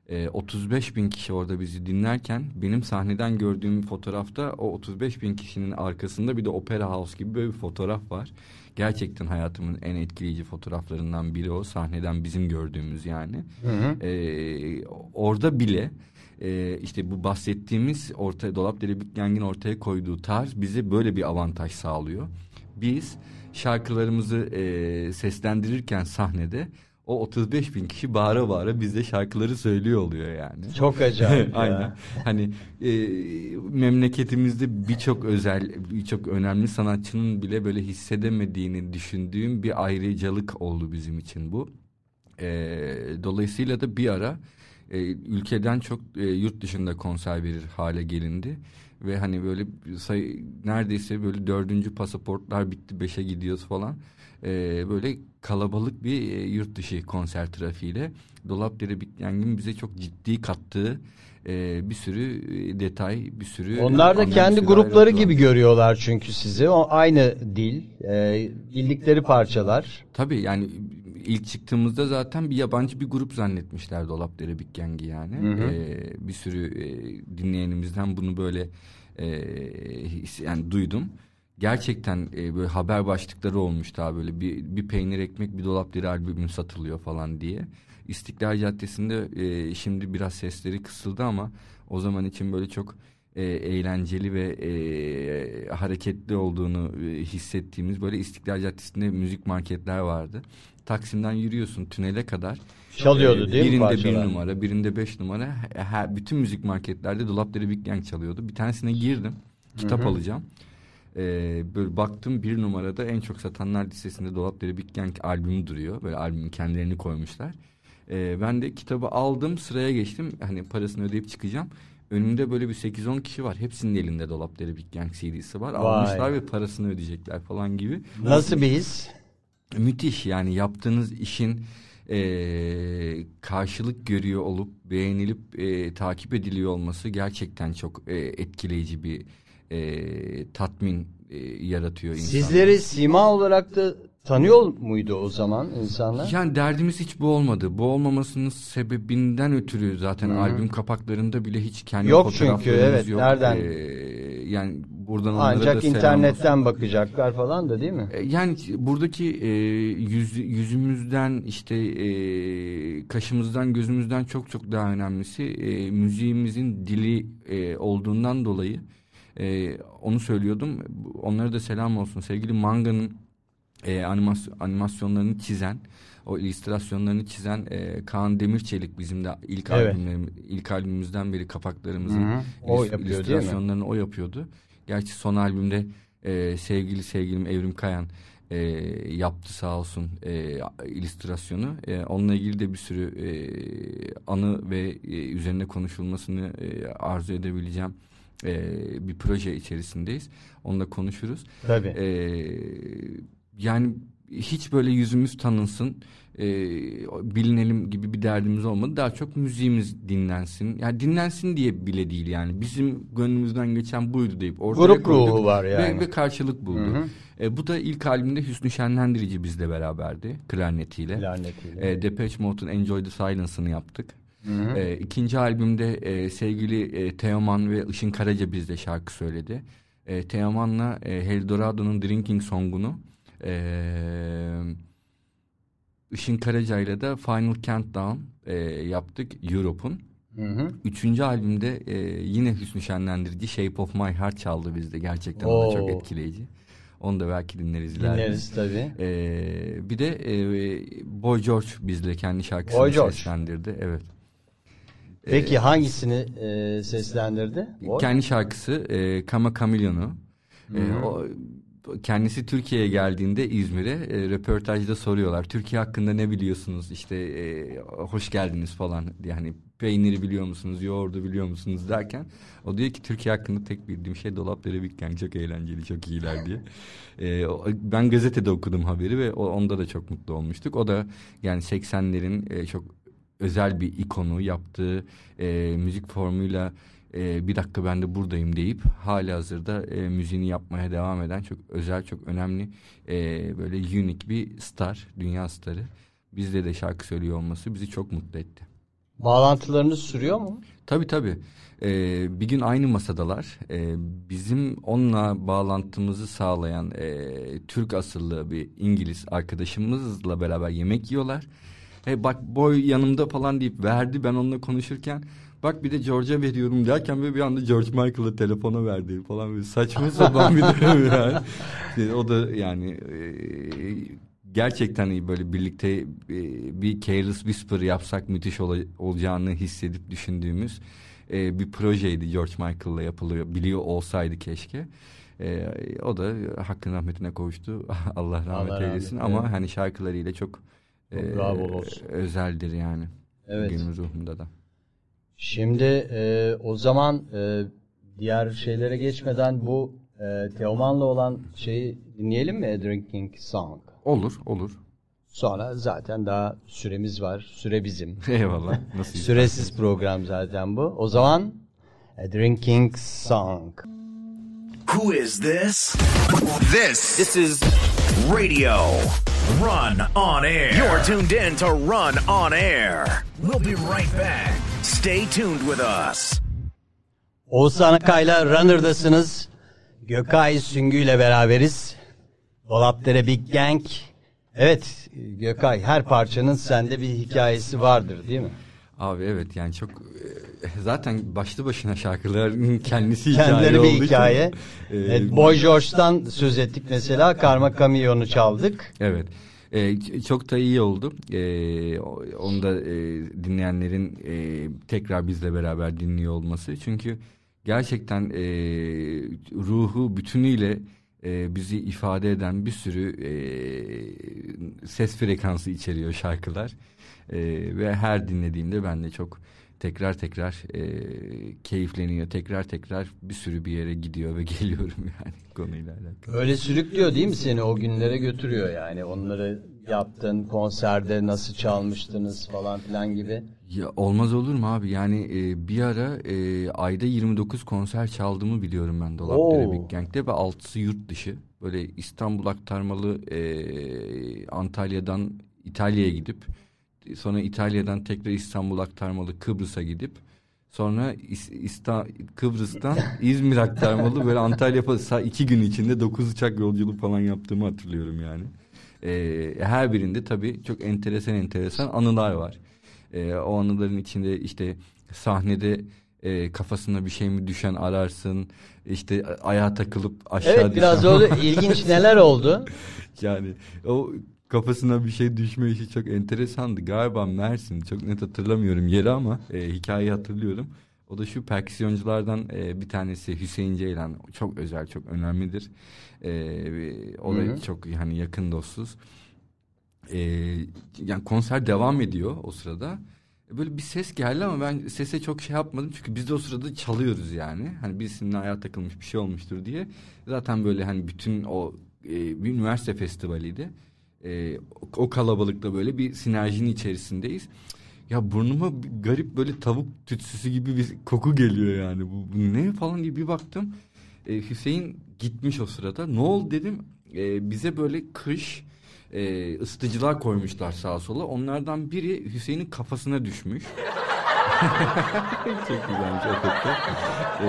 E, 35 bin kişi orada bizi dinlerken benim sahneden gördüğüm fotoğrafta o 35 bin kişinin arkasında bir de Opera House gibi böyle bir fotoğraf var. Gerçekten hayatımın en etkileyici fotoğraflarından biri o sahneden bizim gördüğümüz yani. E, orada bile e, işte bu bahsettiğimiz ortaya Dolapdere Big Gang'in ortaya koyduğu tarz bize böyle bir avantaj sağlıyor. Biz şarkılarımızı e, seslendirirken sahnede o 35 bin kişi bağıra bağıra bize şarkıları söylüyor oluyor yani. Çok acayip. *laughs* Aynen. Hani e, memleketimizde birçok özel, birçok önemli sanatçının bile böyle hissedemediğini düşündüğüm bir ayrıcalık oldu bizim için bu. E, dolayısıyla da bir ara e, ülkeden çok e, yurt dışında konser verir hale gelindi. Ve hani böyle sayı, neredeyse böyle dördüncü pasaportlar bitti beşe gidiyoruz falan. E, böyle kalabalık bir e, yurt dışı konser trafiğiyle Dolapdere Big Gang'in bize çok ciddi kattığı e, bir sürü e, detay, bir sürü... Onlar da kendi grupları gibi görüyorlar çünkü sizi. O aynı dil, e, bildikleri parçalar. Tabii yani ilk çıktığımızda zaten bir yabancı bir grup zannetmişler Dolapdere Big Gang'i yani. Ee, bir sürü e, dinleyenimizden bunu böyle e, yani duydum. Gerçekten e, böyle haber başlıkları olmuş daha böyle bir, bir peynir ekmek bir Dolapdere albümü satılıyor falan diye. İstiklal Caddesi'nde e, şimdi biraz sesleri kısıldı ama o zaman için böyle çok e, eğlenceli ve e, hareketli olduğunu e, hissettiğimiz böyle İstiklal Caddesi'nde müzik marketler vardı. Taksim'den yürüyorsun tünele kadar. Çalıyordu E, değil mi birinde bir numara, birinde beş numara. Her, bütün müzik marketlerde Dolapdere Big Gang çalıyordu. Bir tanesine girdim. Kitap alacağım. E, böyle baktım bir numarada en çok satanlar listesinde Dolapdere Big Gang albümü duruyor. Böyle albümün kendilerini koymuşlar. E, ben de kitabı aldım sıraya geçtim. Hani parasını ödeyip çıkacağım. Önümde böyle bir 8-10 kişi var. Hepsinin elinde Dolapdere Big Gang CD'si var. Vay. Almışlar ve parasını ödeyecekler falan gibi. Nasıl bir his? Müthiş yani yaptığınız işin e, karşılık görüyor olup beğenilip e, takip ediliyor olması gerçekten çok e, etkileyici bir e, tatmin e, yaratıyor insanlara. Sizleri sima olarak da tanıyor muydu o zaman insanlar? Yani derdimiz hiç bu olmadı. Bu olmamasının sebebinden ötürü zaten albüm kapaklarında bile hiç kendi Yok çünkü, evet, yok. nereden? Ee, yani buradan onlara Ancak da internetten bakacaklar falan da değil mi? E, Yani buradaki e, yüz, yüzümüzden işte e, kaşımızdan gözümüzden çok çok daha önemlisi e, müziğimizin dili e, olduğundan dolayı e, onu söylüyordum. Onlara da selam olsun. Sevgili Manga'nın e, animasyon, animasyonlarını çizen o illüstrasyonlarını çizen e, Kaan Demirçelik bizim de ilk Evet. albümlerim ilk albümümüzden beri kapaklarımızın. O yapıyor, illüstrasyonlarını o yapıyordu. Gerçi son albümde e, sevgili sevgilim Evrim Kayan e, yaptı sağ olsun e, illüstrasyonu. E, onunla ilgili de bir sürü e, anı ve e, üzerine konuşulmasını e, arzu edebileceğim e, bir proje içerisindeyiz. Onunla konuşuruz. Tabii. E, yani hiç böyle yüzümüz tanınsın, e, bilinelim gibi bir derdimiz olmadı. Daha çok müziğimiz dinlensin. Yani dinlensin diye bile değil yani. Bizim gönlümüzden geçen buydu deyip ortaya Grup koyduk ruhu var ve- yani. Ve, karşılık buldu. Hı hı. E, bu da ilk albümde Hüsnü Şenlendirici bizle beraberdi. Klarnetiyle. Lanetiyle. E, Depeche Mode'un Enjoy the Silence'ını yaptık. Hı hı. E, ikinci albümde e, sevgili e, Teoman ve Işın Karaca bizde şarkı söyledi. E, Teoman'la e, Eldorado'nun Drinking Song'unu e, Işın Karaca'yla da Final Countdown e, yaptık Europe'un. Üçüncü albümde e, yine Hüsnü Şenlendirici Shape of My Heart çaldı bizde. Gerçekten o da çok Oo. etkileyici. Onu da belki dinleriz ileride. Dinleriz tabii. Ee, bir de e, Boy George bizle kendi şarkısını Boy George. seslendirdi. Evet. Peki hangisini e, seslendirdi? O? Kendi şarkısı e, Kama Kamelyonu. E, o, kendisi Türkiye'ye geldiğinde İzmir'e e, röportajda soruyorlar. Türkiye hakkında ne biliyorsunuz? İşte e, hoş geldiniz falan. Yani peyniri biliyor musunuz? Yoğurdu biliyor musunuz? Derken o diyor ki Türkiye hakkında tek bildiğim şey dolapları Gang çok eğlenceli, çok iyiler diye. *laughs* E, ben gazetede okudum haberi ve o- onda da çok mutlu olmuştuk. O da yani 80'lerin e, çok özel bir ikonu yaptığı e, müzik formuyla e, bir dakika ben de buradayım deyip hali hazırda e, müziğini yapmaya devam eden çok özel çok önemli e, böyle unik bir star dünya starı bizde de şarkı söylüyor olması bizi çok mutlu etti. Bağlantılarınız sürüyor mu? Tabii tabii. Ee, bir gün aynı masadalar. Ee, bizim onunla bağlantımızı sağlayan e, Türk asıllı bir İngiliz arkadaşımızla beraber yemek yiyorlar. E, bak boy yanımda falan deyip verdi ben onunla konuşurken. Bak bir de George'a veriyorum derken böyle bir anda George Michael'a telefona verdi falan böyle saçma *laughs* sapan bir durum yani. E, O da yani e, gerçekten böyle birlikte e, bir Careless Whisper yapsak müthiş ola- olacağını hissedip düşündüğümüz e, bir projeydi George Michael'la yapılıyor biliyor olsaydı keşke. E, o da hakkın rahmetine kavuştu. *laughs* Allah rahmet Allah rahmet eylesin eylesin. ama hani şarkılarıyla çok Çok bravo olsun. özeldir yani. Evet. Günümüz ruhunda da. Şimdi e, o zaman e, diğer şeylere geçmeden bu e, Teoman'la olan şeyi dinleyelim mi? A Drinking Song. Olur, olur. Sonra zaten daha süremiz var. Süre bizim. *laughs* Eyvallah. Nasıl *laughs* Süresiz program zaten bu. O zaman A Drinking Song. Who is this? This. This is Radio Run on Air. You're tuned in to Run on Air. We'll be right back. Stay tuned with us. Oğuzhan Akay'la Runner'dasınız. Gökay Süngü ile beraberiz. Dolapdere Big Gang. Evet Gökay her parçanın sende bir hikayesi vardır değil mi? Abi evet yani çok e, zaten başlı başına şarkıların *laughs* kendisi Kendileri hikaye bir olduğu için, hikaye. e, Evet, Boy George'dan söz ettik mesela. Karma Kamiyon'u çaldık. Evet. Ç- çok da iyi oldu. O- onu da e, dinleyenlerin e, tekrar bizle beraber dinliyor olması. Çünkü gerçekten e, ruhu bütünüyle e, bizi ifade eden bir sürü e, ses frekansı içeriyor şarkılar. E, ve her dinlediğimde ben de çok tekrar tekrar e, keyifleniyor. Tekrar tekrar bir sürü bir yere gidiyor ve *laughs* geliyorum yani konuyla alakalı. Öyle sürüklüyor değil mi seni o günlere götürüyor yani onları yaptın konserde nasıl çalmıştınız falan filan gibi. Ya olmaz olur mu abi? Yani e, bir ara e, ayda 29 konser çaldığımı biliyorum ben Dolapdere. Big Gang'de ve altısı yurt dışı. Böyle İstanbul aktarmalı e, Antalya'dan İtalya'ya gidip sonra İtalya'dan tekrar İstanbul aktarmalı Kıbrıs'a gidip Sonra İs- İsta- Kıbrıs'tan *laughs* İzmir aktarmalı böyle Antalya iki gün içinde dokuz uçak yolculuk falan yaptığımı hatırlıyorum yani. Ee, her birinde tabii çok enteresan enteresan anılar var. Ee, o anıların içinde işte sahnede e, kafasına bir şey mi düşen ararsın. İşte ayağa takılıp aşağı Evet biraz düşen- öyle *laughs* ilginç neler oldu? yani o kafasına bir şey düşme işi çok enteresandı. Galiba Mersin çok net hatırlamıyorum yeri ama e, hikayeyi hatırlıyorum. O da şu perküsyonculardan e, bir tanesi Hüseyin Ceylan. Çok özel, çok önemlidir. E, o da çok hani yakın dostuz. E, yani konser devam ediyor o sırada. Böyle bir ses geldi ama ben sese çok şey yapmadım çünkü biz de o sırada çalıyoruz yani. Hani birisinin ayağa takılmış bir şey olmuştur diye. Zaten böyle hani bütün o e, bir üniversite festivaliydi. E, o, kalabalıkta böyle bir sinerjinin içerisindeyiz. Ya burnuma garip böyle tavuk tütsüsü gibi bir koku geliyor yani. Bu, bu ne falan diye bir baktım. E, Hüseyin gitmiş o sırada. Ne oldu dedim. E, bize böyle kış e, ısıtıcılar koymuşlar sağa sola. Onlardan biri Hüseyin'in kafasına düşmüş. *laughs* Çok güzelmiş efekte. Ee,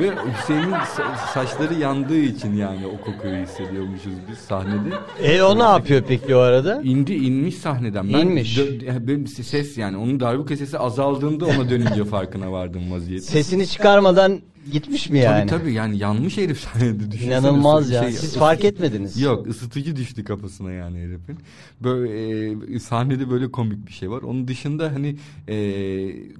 ve Hüseyin'in sa- saçları yandığı için yani o kokuyu hissediyormuşuz biz sahnede. E o ne yapıyor peki o arada? İndi inmiş sahneden. İnmiş. dö- benim ses yani onun darbuka sesi azaldığında ona dönünce *laughs* farkına vardım vaziyette. Sesini çıkarmadan gitmiş mi yani? Tabii tabii yani yanmış herif sahnede *laughs* düşünsene. İnanılmaz ya. şey- Siz fark etmediniz. Yok ısıtıcı düştü kafasına yani herifin. Böyle e, sahnede böyle komik bir şey var. Onun dışında hani e,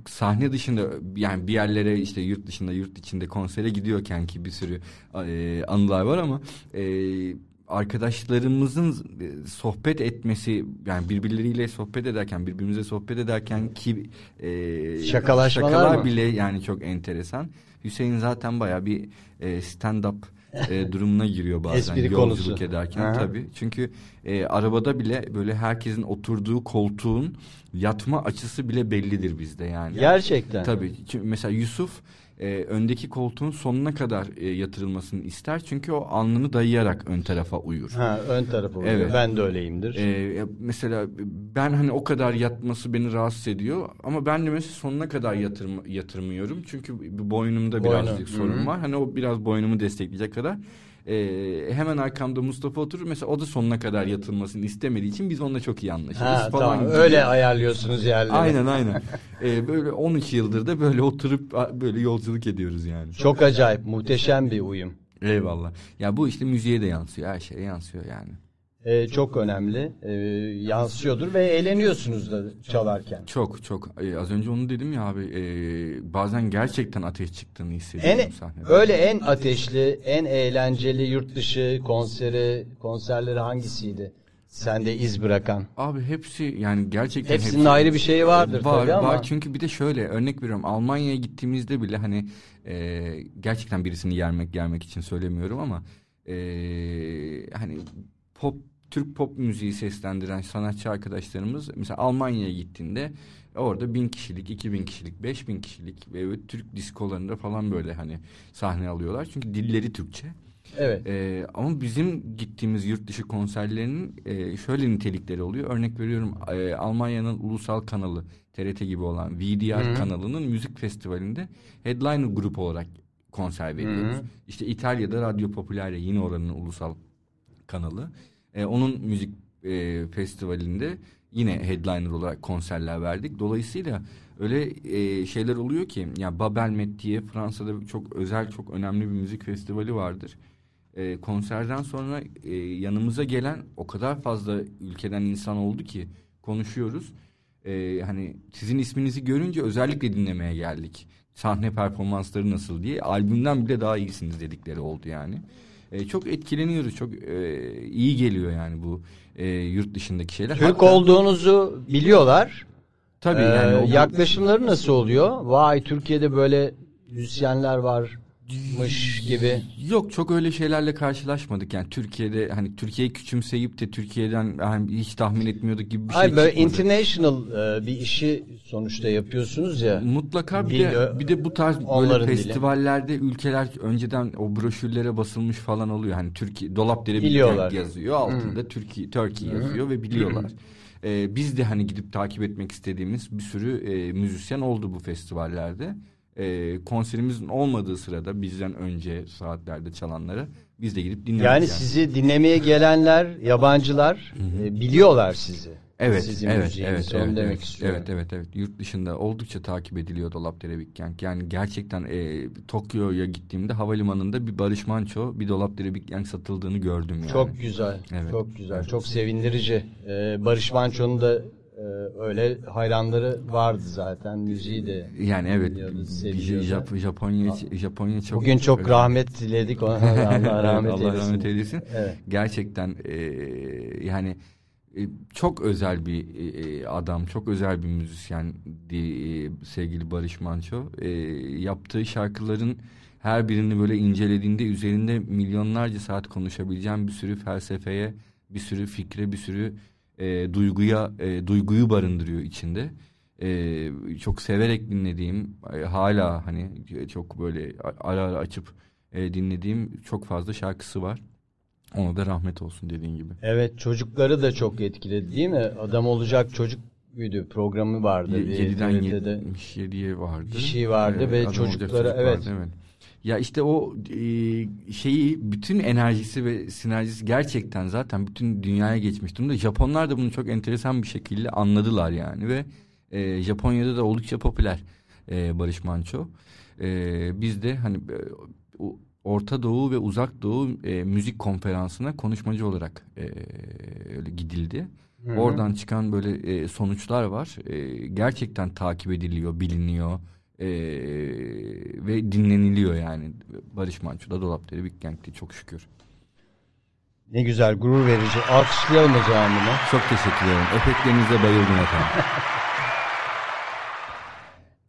sahne dışında yani bir yerlere işte yurt dışında yurt içinde konsere gidiyorken ki bir sürü e, anılar var ama e, arkadaşlarımızın e, sohbet etmesi yani birbirleriyle sohbet ederken birbirimize sohbet ederken ki e, Şakalaşmalar şakalar mı? bile yani çok enteresan. Hüseyin zaten baya bir e, stand up e, *laughs* durumuna giriyor bazen Espri yolculuk konusu. ederken Aha. tabii. Çünkü e, arabada bile böyle herkesin oturduğu koltuğun yatma açısı bile bellidir bizde yani. Gerçekten. Tabii. Çünkü mesela Yusuf e, öndeki koltuğun sonuna kadar e, yatırılmasını ister. Çünkü o alnını dayayarak ön tarafa uyur. Ha, ön tarafı oluyor. Evet. Ben de öyleyimdir. Ya mesela ben hani o kadar yatması beni rahatsız ediyor ama ben de mesela sonuna kadar yatırma, yatırmıyorum çünkü boynumda Boynu. birazcık sorun Hı hı. var hani o biraz boynumu destekleyecek kadar Ee, hemen arkamda Mustafa oturur mesela o da sonuna kadar yatılmasını istemediği için biz onunla çok iyi anlaşırız ha, falan tamam. gibi. Öyle ayarlıyorsunuz yerleri. aynen aynen *laughs* Ee, böyle 13 yıldır da böyle oturup böyle yolculuk ediyoruz yani Çok acayip, muhteşem bir uyum. eyvallah ya bu işte müziğe de yansıyor her şeye yansıyor yani Ee, çok önemli. Ee, yansıyordur ve eğleniyorsunuz da çalarken. Çok çok. Ee, az önce onu dedim ya abi. ee, bazen gerçekten ateş çıktığını hissediyorum En sahnede. öyle en ateşli, en eğlenceli yurt dışı konseri, konserleri hangisiydi? Sende iz bırakan. Abi hepsi yani gerçekten Hepsinin hepsi- ayrı bir şeyi vardır var, tabii ama. Var çünkü bir de şöyle örnek veriyorum Almanya'ya gittiğimizde bile hani ee, gerçekten birisini yermek yermek için söylemiyorum ama ee, hani pop Türk pop müziği seslendiren sanatçı arkadaşlarımız mesela Almanya'ya gittiğinde orada bin kişilik, iki bin kişilik, beş bin kişilik ve böyle Türk diskolarında falan böyle hani sahne alıyorlar. Çünkü dilleri Türkçe. Evet. Ee, ama bizim gittiğimiz yurt dışı konserlerinin e, şöyle nitelikleri oluyor. Örnek veriyorum e, Almanya'nın ulusal kanalı TRT gibi olan VDR Hı hı. kanalının müzik festivalinde headliner grup olarak konser veriyoruz. Hı hı. İşte İtalya'da Radyo Popolare yine oranın ulusal kanalı. E, onun müzik e, festivalinde yine headliner olarak konserler verdik. Dolayısıyla öyle e, şeyler oluyor ki ya Babelmet diye Fransa'da çok özel çok önemli bir müzik festivali vardır. E, konserden sonra e, yanımıza gelen o kadar fazla ülkeden insan oldu ki konuşuyoruz. E, hani sizin isminizi görünce özellikle dinlemeye geldik. Sahne performansları nasıl diye albümden bile daha iyisiniz dedikleri oldu yani. E, çok etkileniyoruz. Çok e, iyi geliyor yani bu e, yurt dışındaki şeyler. Türk Hatta- olduğunuzu biliyorlar. Tabii Ee, yani o- yaklaşımları nasıl oluyor? Vay Türkiye'de böyle müzisyenler var. Mış gibi. Yok çok öyle şeylerle karşılaşmadık yani Türkiye'de hani Türkiye'yi küçümseyip de Türkiye'den hani hiç tahmin etmiyorduk gibi bir şey Ay böyle çıkmadı. international e, bir işi sonuçta yapıyorsunuz ya. Mutlaka bir Dil, de, bir de bu tarz böyle onların dili. festivallerde ülkeler önceden o broşürlere basılmış falan oluyor. Hani Türkiye Biliyorlar. bir yazıyor altında Türkiye Turkey yazıyor ve biliyorlar. Ee, biz de hani gidip takip etmek istediğimiz bir sürü e, müzisyen oldu bu festivallerde. E, konserimizin olmadığı sırada bizden önce saatlerde çalanları biz de gidip dinledik. Yani sizi dinlemeye gelenler, yabancılar e, biliyorlar sizi. Evet, Sizin evet, evet, onu evet, demek evet, istiyorum. evet, evet, evet. Yurt dışında oldukça takip ediliyor Dolapdere Big Gang. Yani gerçekten e, Tokyo'ya gittiğimde havalimanında bir Barış Manço, bir Dolapdere Big Gang satıldığını gördüm yani. Çok güzel, Evet. çok güzel, çok sevindirici. Ee, Barış Manço'nun da öyle hayranları vardı zaten, müziği de yani evet. Jap- Japonya Japonya çok Bugün çok rahmet diledik ona. *laughs* Allah rahmet Allah eylesin. rahmet eylesin. Evet. Gerçekten e, yani e, çok özel bir e, adam, çok özel bir müzisyendi e, sevgili Barış Manço. E, yaptığı şarkıların her birini böyle incelediğinde üzerinde milyonlarca saat konuşabileceğim bir sürü felsefeye, bir sürü fikre, bir sürü e, duyguya, e, duyguyu barındırıyor içinde. E, çok severek dinlediğim, e, hala hani çok böyle ara ara açıp e, dinlediğim çok fazla şarkısı var. Ona da rahmet olsun dediğin gibi. Evet çocukları da çok etkiledi değil mi? Adam olacak çocuk müydü programı vardı. Ye- bir 7'den TRT'de. 77'ye vardı. Bir şey vardı ve adam olacak çocuklara- çocuk evet. vardı, evet. Ya işte o e, şeyi bütün enerjisi ve sinerjisi gerçekten zaten bütün dünyaya geçmiş durumda. Japonlar da bunu çok enteresan bir şekilde anladılar yani ve e, Japonya'da da oldukça popüler e, Barış Manço. E, biz de hani e, Orta Doğu ve Uzak Doğu e, müzik konferansına konuşmacı olarak e, öyle gidildi. Hı hı. Oradan çıkan böyle e, sonuçlar var. E, gerçekten takip ediliyor, biliniyor e, ve dinleniliyor yani. Barış Manço'da Dolapdere Big Gang'ti çok şükür. Ne güzel, gurur verici. Alkışlayalım o zaman bunu. Çok teşekkür ederim. Efektlerinize bayıldım efendim. *laughs*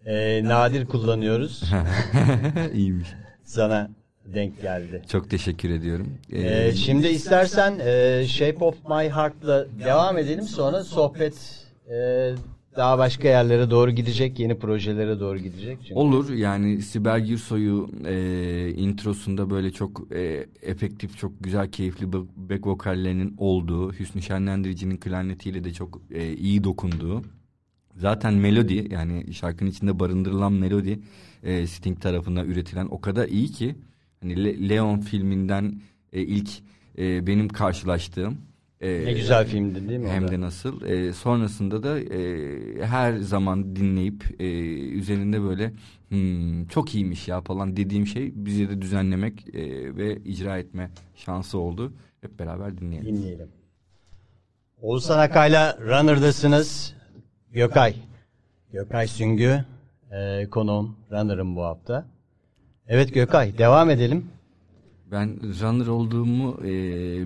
Ee, nadir kullanıyoruz. *laughs* İyiymiş. Sana denk geldi. Çok teşekkür ediyorum. E, Ee, şimdi istersen e, Shape of My Heart'la devam edelim. Sonra sohbet e, daha başka yerlere doğru gidecek. Yeni projelere doğru gidecek. Çünkü. Olur yani Sibel Gürsoy'u e, introsunda böyle çok e, efektif, çok güzel, keyifli ba- back vokallerinin olduğu, Hüsnü Şenlendirici'nin klarnetiyle de çok e, iyi dokunduğu. Zaten melodi yani şarkının içinde barındırılan melodi e, Sting tarafından üretilen o kadar iyi ki hani Le- Leon filminden e, ilk e, benim karşılaştığım e, Ne güzel filmdi değil mi? hem de nasıl. E, sonrasında da e, her zaman dinleyip e, üzerinde böyle "Hmm, çok iyiymiş ya falan dediğim şey bize de düzenlemek e, ve icra etme şansı oldu. Hep beraber dinleyelim. Dinleyelim. Oğuzhan Akay'la Runner'dasınız. Gökay. Gökay Süngü. E, konuğum. Runner'ım bu hafta. Evet Gökay devam edelim. Ben runner olduğumu e,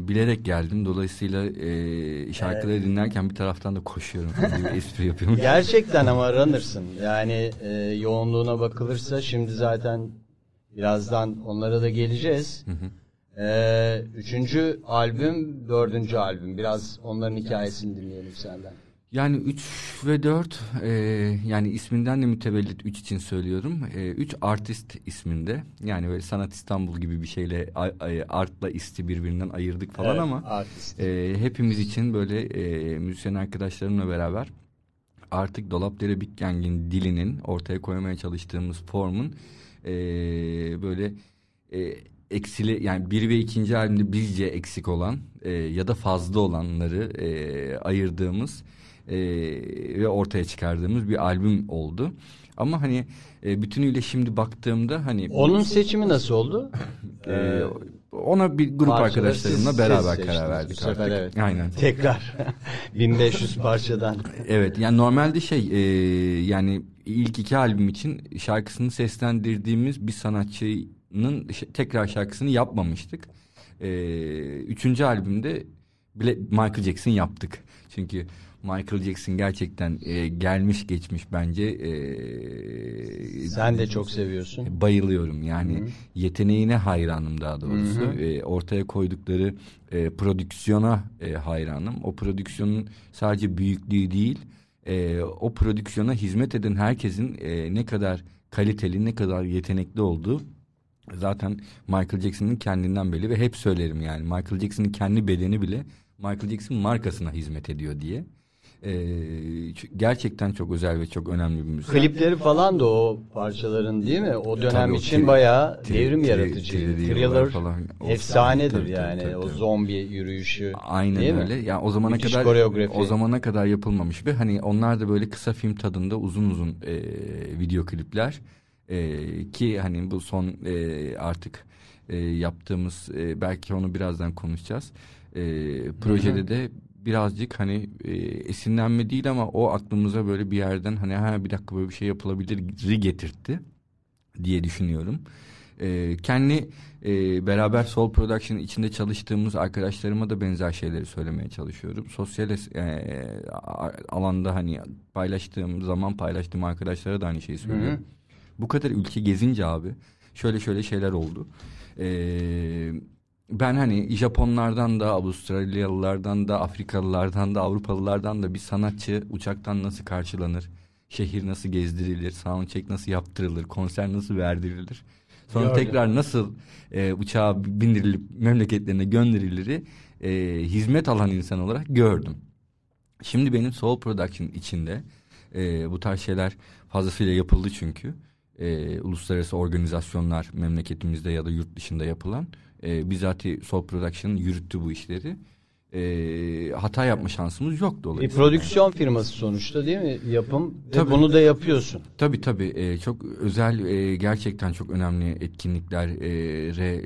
bilerek geldim. Dolayısıyla e, şarkıları dinlerken bir taraftan da koşuyorum. Bir *laughs* espri yapıyorum. Gerçekten ama runner'sın. Yani e, yoğunluğuna bakılırsa şimdi zaten birazdan onlara da geleceğiz. E, üçüncü albüm, dördüncü albüm. Biraz onların hikayesini dinleyelim senden. Yani 3 ve 4 e, yani isminden de mütevellit 3 için söylüyorum. 3 artist isminde. Yani böyle Sanat İstanbul gibi bir şeyle a- a- artla isti birbirinden ayırdık falan Evet, ama artist. e, hepimiz için böyle e, müzisyen arkadaşlarımla beraber artık Dolapdere Big Gang'in dilinin ortaya koymaya çalıştığımız formun e, böyle e, eksili yani bir ve ikinci albümde bizce eksik olan e, ya da fazla olanları e, ayırdığımız e, ve ortaya çıkardığımız bir albüm oldu. Ama hani e, bütünüyle şimdi baktığımda hani Onun seçimi nasıl oldu? e, ona bir grup Parçaları arkadaşlarımla siz- beraber siz karar verdik bu sefer, artık. evet. Aynen. Tekrar *laughs* 1500 parçadan. Evet yani normalde şey e, yani ilk iki albüm için şarkısını seslendirdiğimiz bir sanatçının tekrar şarkısını yapmamıştık. E, üçüncü albümde bile Michael Jackson yaptık. Çünkü Michael Jackson gerçekten e, gelmiş geçmiş bence. E, Sen de çok seviyorsun. Bayılıyorum yani Hı-hı. yeteneğine hayranım daha doğrusu. E, ortaya koydukları e, prodüksiyona e, hayranım. O prodüksiyonun sadece büyüklüğü değil e, o prodüksiyona hizmet eden herkesin e, ne kadar kaliteli ne kadar yetenekli olduğu zaten Michael Jackson'ın kendinden belli ve hep söylerim yani Michael Jackson'ın kendi bedeni bile Michael Jackson markasına hizmet ediyor diye. Ee, gerçekten çok özel ve çok önemli bir müzik. Klipleri falan da o parçaların değil mi? O dönem Tabii için o bayağı devrim yaratıcı. Thriller falan. efsanedir tabii, yani tabii, tabii. o zombi yürüyüşü. Aynen değil öyle. Mi? Yani o zamana Müthiş kadar koreografi. o zamana kadar yapılmamış ve hani onlar da böyle kısa film tadında uzun uzun e, video klipler e, ki hani bu son e, artık e, yaptığımız e, belki onu birazdan konuşacağız. E, projede Hı-hı. de birazcık hani e, esinlenme değil ama o aklımıza böyle bir yerden hani ha bir dakika böyle bir şey yapılabilir getirtti diye düşünüyorum. E, kendi e, beraber Soul Production içinde çalıştığımız arkadaşlarıma da benzer şeyleri söylemeye çalışıyorum. Sosyal e, alanda hani paylaştığım zaman paylaştığım arkadaşlara da aynı şeyi söylüyorum. Hı hı. Bu kadar ülke gezince abi şöyle şöyle şeyler oldu. Eee ben hani Japonlardan da Avustralyalılardan da Afrikalılardan da Avrupalılardan da bir sanatçı uçaktan nasıl karşılanır? Şehir nasıl gezdirilir? Soundcheck nasıl yaptırılır? Konser nasıl verdirilir? Sonra Gördüm. tekrar nasıl e, uçağa bindirilip memleketlerine gönderilir? E, hizmet alan insan olarak gördüm. Şimdi benim Soul Production içinde e, bu tarz şeyler fazlasıyla yapıldı çünkü. E, uluslararası organizasyonlar memleketimizde ya da yurt dışında yapılan e, bizatihi Soul Production yürüttü bu işleri. E, hata yapma şansımız yok dolayısıyla. Bir prodüksiyon firması sonuçta değil mi? Yapım tabii, ve bunu da yapıyorsun. Tabii tabii. E, çok özel e, gerçekten çok önemli etkinlikler e, e,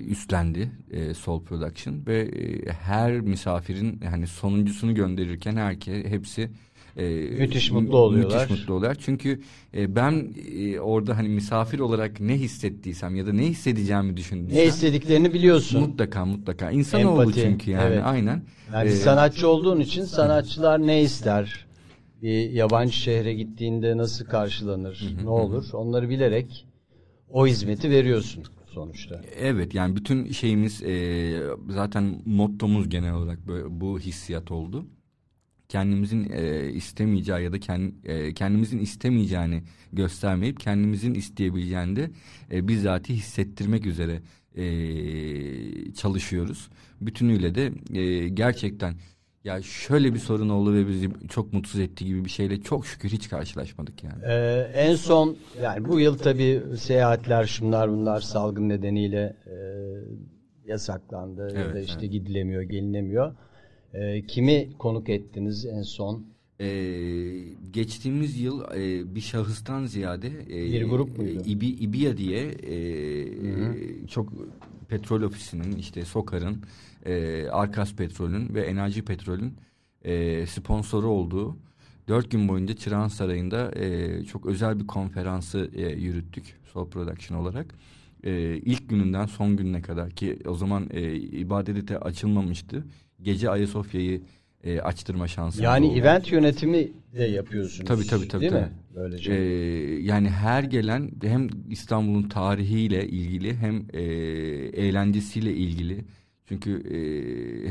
üstlendi e, Soul Production ve e, her misafirin hani sonuncusunu gönderirken herkes hepsi e, müthiş mutlu oluyorlar. Müthiş mutlu oluyorlar. Çünkü e, ben e, orada hani misafir olarak ne hissettiysem ya da ne hissedeceğimi düşündüysem. Ne istediklerini biliyorsun. Mutlaka mutlaka. İnsanoğlu Empati, çünkü yani evet. aynen. Yani ee, sanatçı olduğun için sanatçılar ne ister? Bir yabancı şehre gittiğinde nasıl karşılanır? ne olur? Onları bilerek o hizmeti veriyorsun sonuçta. Evet yani bütün şeyimiz e, zaten mottomuz genel olarak böyle, bu hissiyat oldu kendimizin e, istemeyeceği ya da kend, e, kendimizin istemeyeceğini göstermeyip kendimizin isteyebileceğini de e, bizzati hissettirmek üzere e, çalışıyoruz. Bütünüyle de e, gerçekten ya şöyle bir sorun oldu ve bizi çok mutsuz etti gibi bir şeyle çok şükür hiç karşılaşmadık yani. Ee, en son yani bu yıl tabii seyahatler şunlar bunlar salgın nedeniyle e, yasaklandı evet, ya da işte evet. gidilemiyor, gelinemiyor. E, kimi konuk ettiniz en son? Ee, geçtiğimiz yıl e, bir şahıstan ziyade e, bir grup muydu? E, İbi, İBİA diye e, çok petrol ofisinin işte Sokar'ın, e, Arkas Petrol'ün ve Enerji Petrol'ün e, sponsoru olduğu dört gün boyunca Çırağan Sarayı'nda e, çok özel bir konferansı e, yürüttük Soul Production olarak. E, ilk gününden son gününe kadar ki o zaman e, ibadete açılmamıştı gece Ayasofya'yı e, açtırma şansı Yani oldu. event yönetimi de yapıyorsunuz. Tabii tabii tabii. Değil tabii. mi? Böylece. Ee, yani her gelen hem İstanbul'un tarihiyle ilgili hem e, eğlencesiyle ilgili. Çünkü e,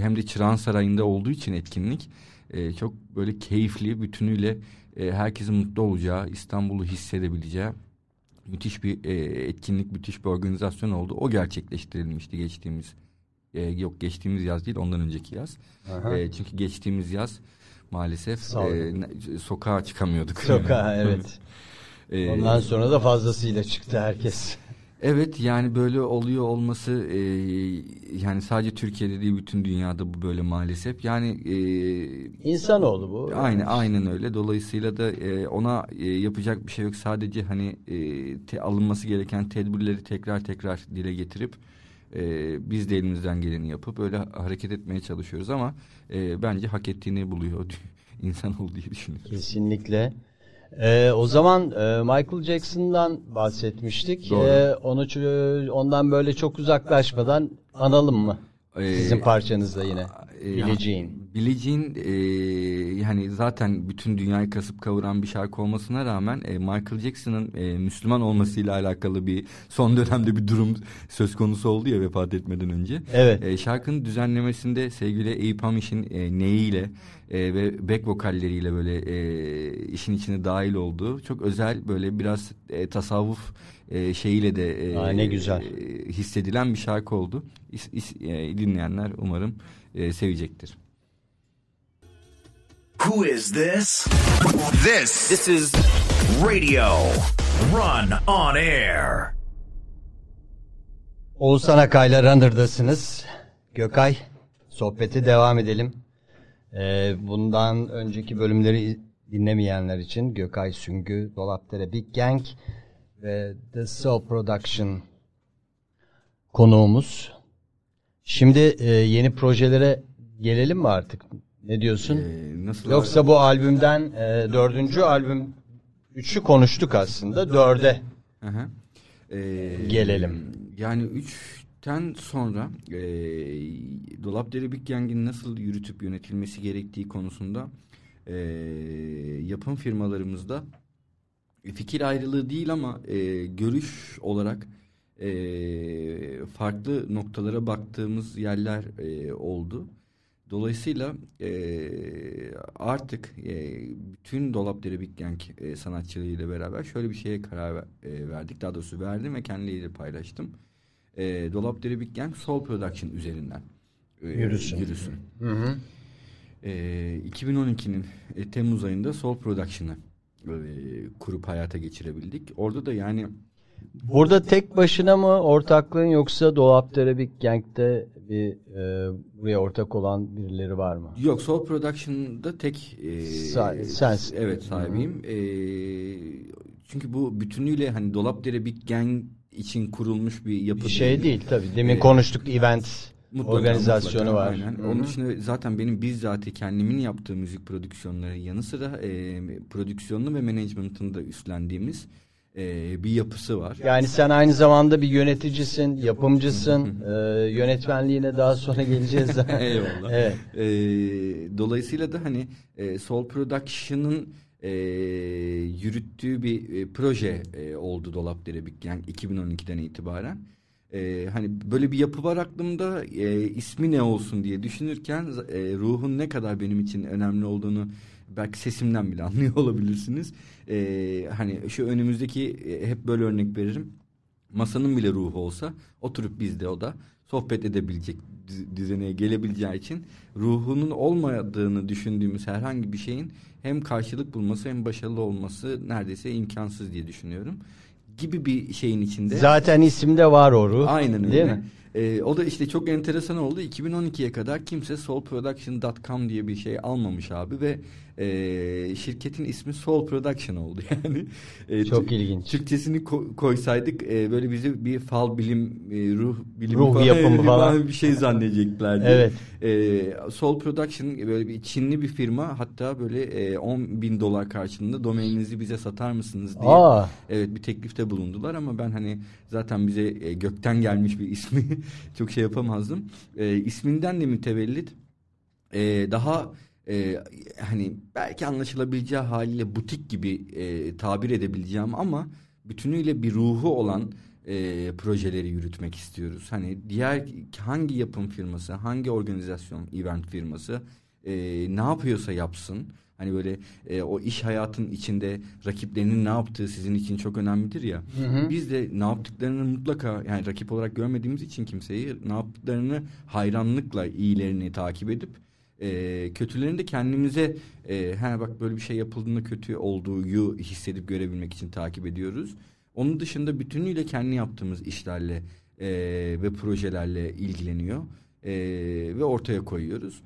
hem de Çırağan Sarayı'nda olduğu için etkinlik e, çok böyle keyifli bütünüyle e, herkesin mutlu olacağı, İstanbul'u hissedebileceği müthiş bir e, etkinlik, müthiş bir organizasyon oldu. O gerçekleştirilmişti geçtiğimiz e, yok geçtiğimiz yaz değil ondan önceki yaz. E, çünkü geçtiğimiz yaz maalesef e, sokağa çıkamıyorduk. Sokağa *laughs* evet. e, ondan sonra da fazlasıyla çıktı herkes. Evet yani böyle oluyor olması e, yani sadece Türkiye'de değil bütün dünyada bu böyle maalesef. Yani e, insanoğlu bu. Aynen aynen öyle. Dolayısıyla da e, ona e, yapacak bir şey yok. Sadece hani e, te, alınması gereken tedbirleri tekrar tekrar dile getirip e, biz de elimizden geleni yapıp öyle hareket etmeye çalışıyoruz ama e, bence hak ettiğini buluyor *laughs* insan olduğu diye düşünüyorum. Kesinlikle. Ee, o zaman e, Michael Jackson'dan bahsetmiştik. Ee, onu ondan böyle çok uzaklaşmadan analım mı? Ee, Sizin parçanızda yine. e, Billie Jean e, yani zaten bütün dünyayı kasıp kavuran bir şarkı olmasına rağmen e, Michael Jackson'ın e, Müslüman olmasıyla alakalı bir son dönemde bir durum söz konusu oldu ya vefat etmeden önce. Evet. E, şarkının düzenlemesinde sevgili Eyüp Hamiş'in e, neyiyle e, ve back vokalleriyle böyle e, işin içine dahil olduğu çok özel böyle biraz e, tasavvuf e, şeyiyle de e, Aa, ne güzel. e, hissedilen bir şarkı oldu. İs, is- e, dinleyenler umarım e, sevecektir. Who is this? This. This is Radio Run on Air. Oğuzhan Akay'la Runner'dasınız. Gökay, sohbeti devam edelim. Ee, bundan önceki bölümleri dinlemeyenler için Gökay Süngü, Dolapdere Big Gang ve The Soul Production konuğumuz. Şimdi e, yeni projelere gelelim mi artık? Ne diyorsun? E, nasıl Yoksa bu albümden e, dördüncü albüm üçü konuştuk aslında. Dörde Hı hı. E, Gelelim. Yani üçten sonra e, Dolapdere Big Gang'in nasıl yürütüp yönetilmesi gerektiği konusunda e, yapım firmalarımızda fikir ayrılığı değil ama e, görüş olarak e, farklı noktalara baktığımız yerler e, oldu. Dolayısıyla e, artık e, bütün Dolapdere Big Gang e, sanatçılarıyla beraber şöyle bir şeye karar ver- e, verdik. Daha doğrusu verdim ve kendileriyle paylaştım. E, Dolapdere Big Gang Soul Production üzerinden e, Yürüsün. yürüsün. Hı hı. E, 2012'nin e, Temmuz ayında Soul Production'ı e, kurup hayata geçirebildik. Orada da yani Burada tek başına mı ortaklığın yoksa Dolapdere Big Gang'de bir e, buraya ortak olan birileri var mı? Yok Soul Production'da tek e, Sa- sensin. Evet sahibiyim. E, çünkü bu bütünüyle hani Dolapdere Big Gang için kurulmuş bir yapı Bir şey değil tabii. Demin Ee, konuştuk event Mutlaka, organizasyonu mutlaka, var. Aynen. Hı hı. Onun dışında zaten benim bizzat kendimin yaptığı müzik prodüksiyonları yanı sıra e, prodüksiyonunu ve management'ını da üstlendiğimiz e, bir yapısı var. Yani sen aynı zamanda bir yöneticisin, yapımcısın. e, yönetmenliğine daha sonra geleceğiz. *laughs* Eyvallah. Evet. E, dolayısıyla da hani e, Soul Production'ın e, yürüttüğü bir e, proje e, oldu Dolapdere Big Gang 2012'den itibaren. E, hani böyle bir yapı var aklımda e, ismi ne olsun diye düşünürken e, ruhun ne kadar benim için önemli olduğunu belki sesimden bile *laughs* anlıyor olabilirsiniz. E, hani şu önümüzdeki e, hep böyle örnek veririm masanın bile ruhu olsa oturup bizde o da sohbet edebilecek düz- düzeneye gelebileceği için ruhunun olmadığını düşündüğümüz herhangi bir şeyin hem karşılık bulması hem başarılı olması neredeyse imkansız diye düşünüyorum. Gibi bir şeyin içinde. Zaten isimde var o ruh. Aynen öyle. Değil mi? Ee, o da işte çok enteresan oldu. 2012'ye kadar kimse soulproduction.com diye bir şey almamış abi ve e, şirketin ismi Soul Production oldu *laughs* yani. E, Çok ilginç. Türkçesini ko- koysaydık e, böyle bizi bir fal bilim, e, ruh bilimi Ruh falan, yapımı *laughs* falan. bir şey zannedeceklerdi. Evet. E, Soul Production böyle bir Çinli bir firma hatta böyle e, 10 bin dolar karşılığında domaininizi bize satar mısınız diye Aa, Evet bir teklifte bulundular ama ben hani zaten bize e, gökten gelmiş bir ismi *laughs* çok şey yapamazdım. E, isminden de mütevellit e, daha e, hani belki anlaşılabileceği haliyle butik gibi e, tabir edebileceğim ama bütünüyle bir ruhu olan e, projeleri yürütmek istiyoruz. Hani diğer hangi yapım firması, hangi organizasyon, event firması e, ne yapıyorsa yapsın. Hani böyle e, o iş hayatın içinde rakiplerinin ne yaptığı sizin için çok önemlidir ya. Biz de ne yaptıklarını mutlaka yani rakip olarak görmediğimiz için kimseyi ne yaptıklarını hayranlıkla iyilerini takip edip e, kötülerini de kendimize e, ha bak böyle bir şey yapıldığında kötü olduğu hissedip görebilmek için takip ediyoruz. Onun dışında bütünüyle kendi yaptığımız işlerle e, ve projelerle ilgileniyor e, ve ortaya koyuyoruz.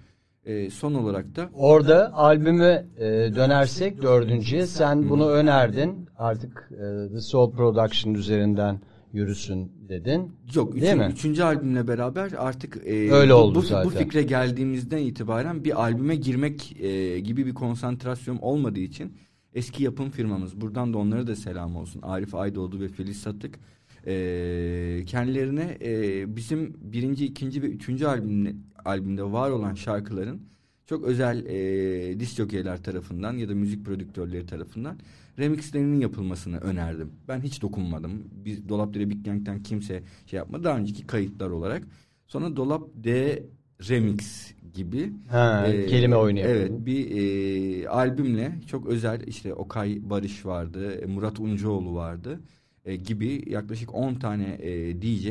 E, son olarak da orada albüme e, dönersek dördüncüye sen bunu önerdin. Artık e, The Soul Production üzerinden yürüsün dedin. Yok, Değil üçün- mi? üçüncü albümle beraber artık e, Öyle bu, oldu bu, zaten. bu fikre geldiğimizden itibaren bir albüme girmek e, gibi bir konsantrasyon olmadığı için eski yapım firmamız, buradan da onlara da selam olsun. Arif Aydoğdu ve Filiz Satık. E, kendilerine e, bizim birinci, ikinci ve üçüncü albümde, albümde var olan şarkıların çok özel e, disk tarafından ya da müzik prodüktörleri tarafından remixlerinin yapılmasını önerdim. Ben hiç dokunmadım. Biz Dolap Big Gang'den kimse şey yapmadı. Daha önceki kayıtlar olarak. Sonra Dolap D Remix gibi ha, e, kelime oyunu Evet bir e, albümle çok özel işte Okay Barış vardı, e, Murat Uncuoğlu vardı e, gibi yaklaşık 10 tane e, DJ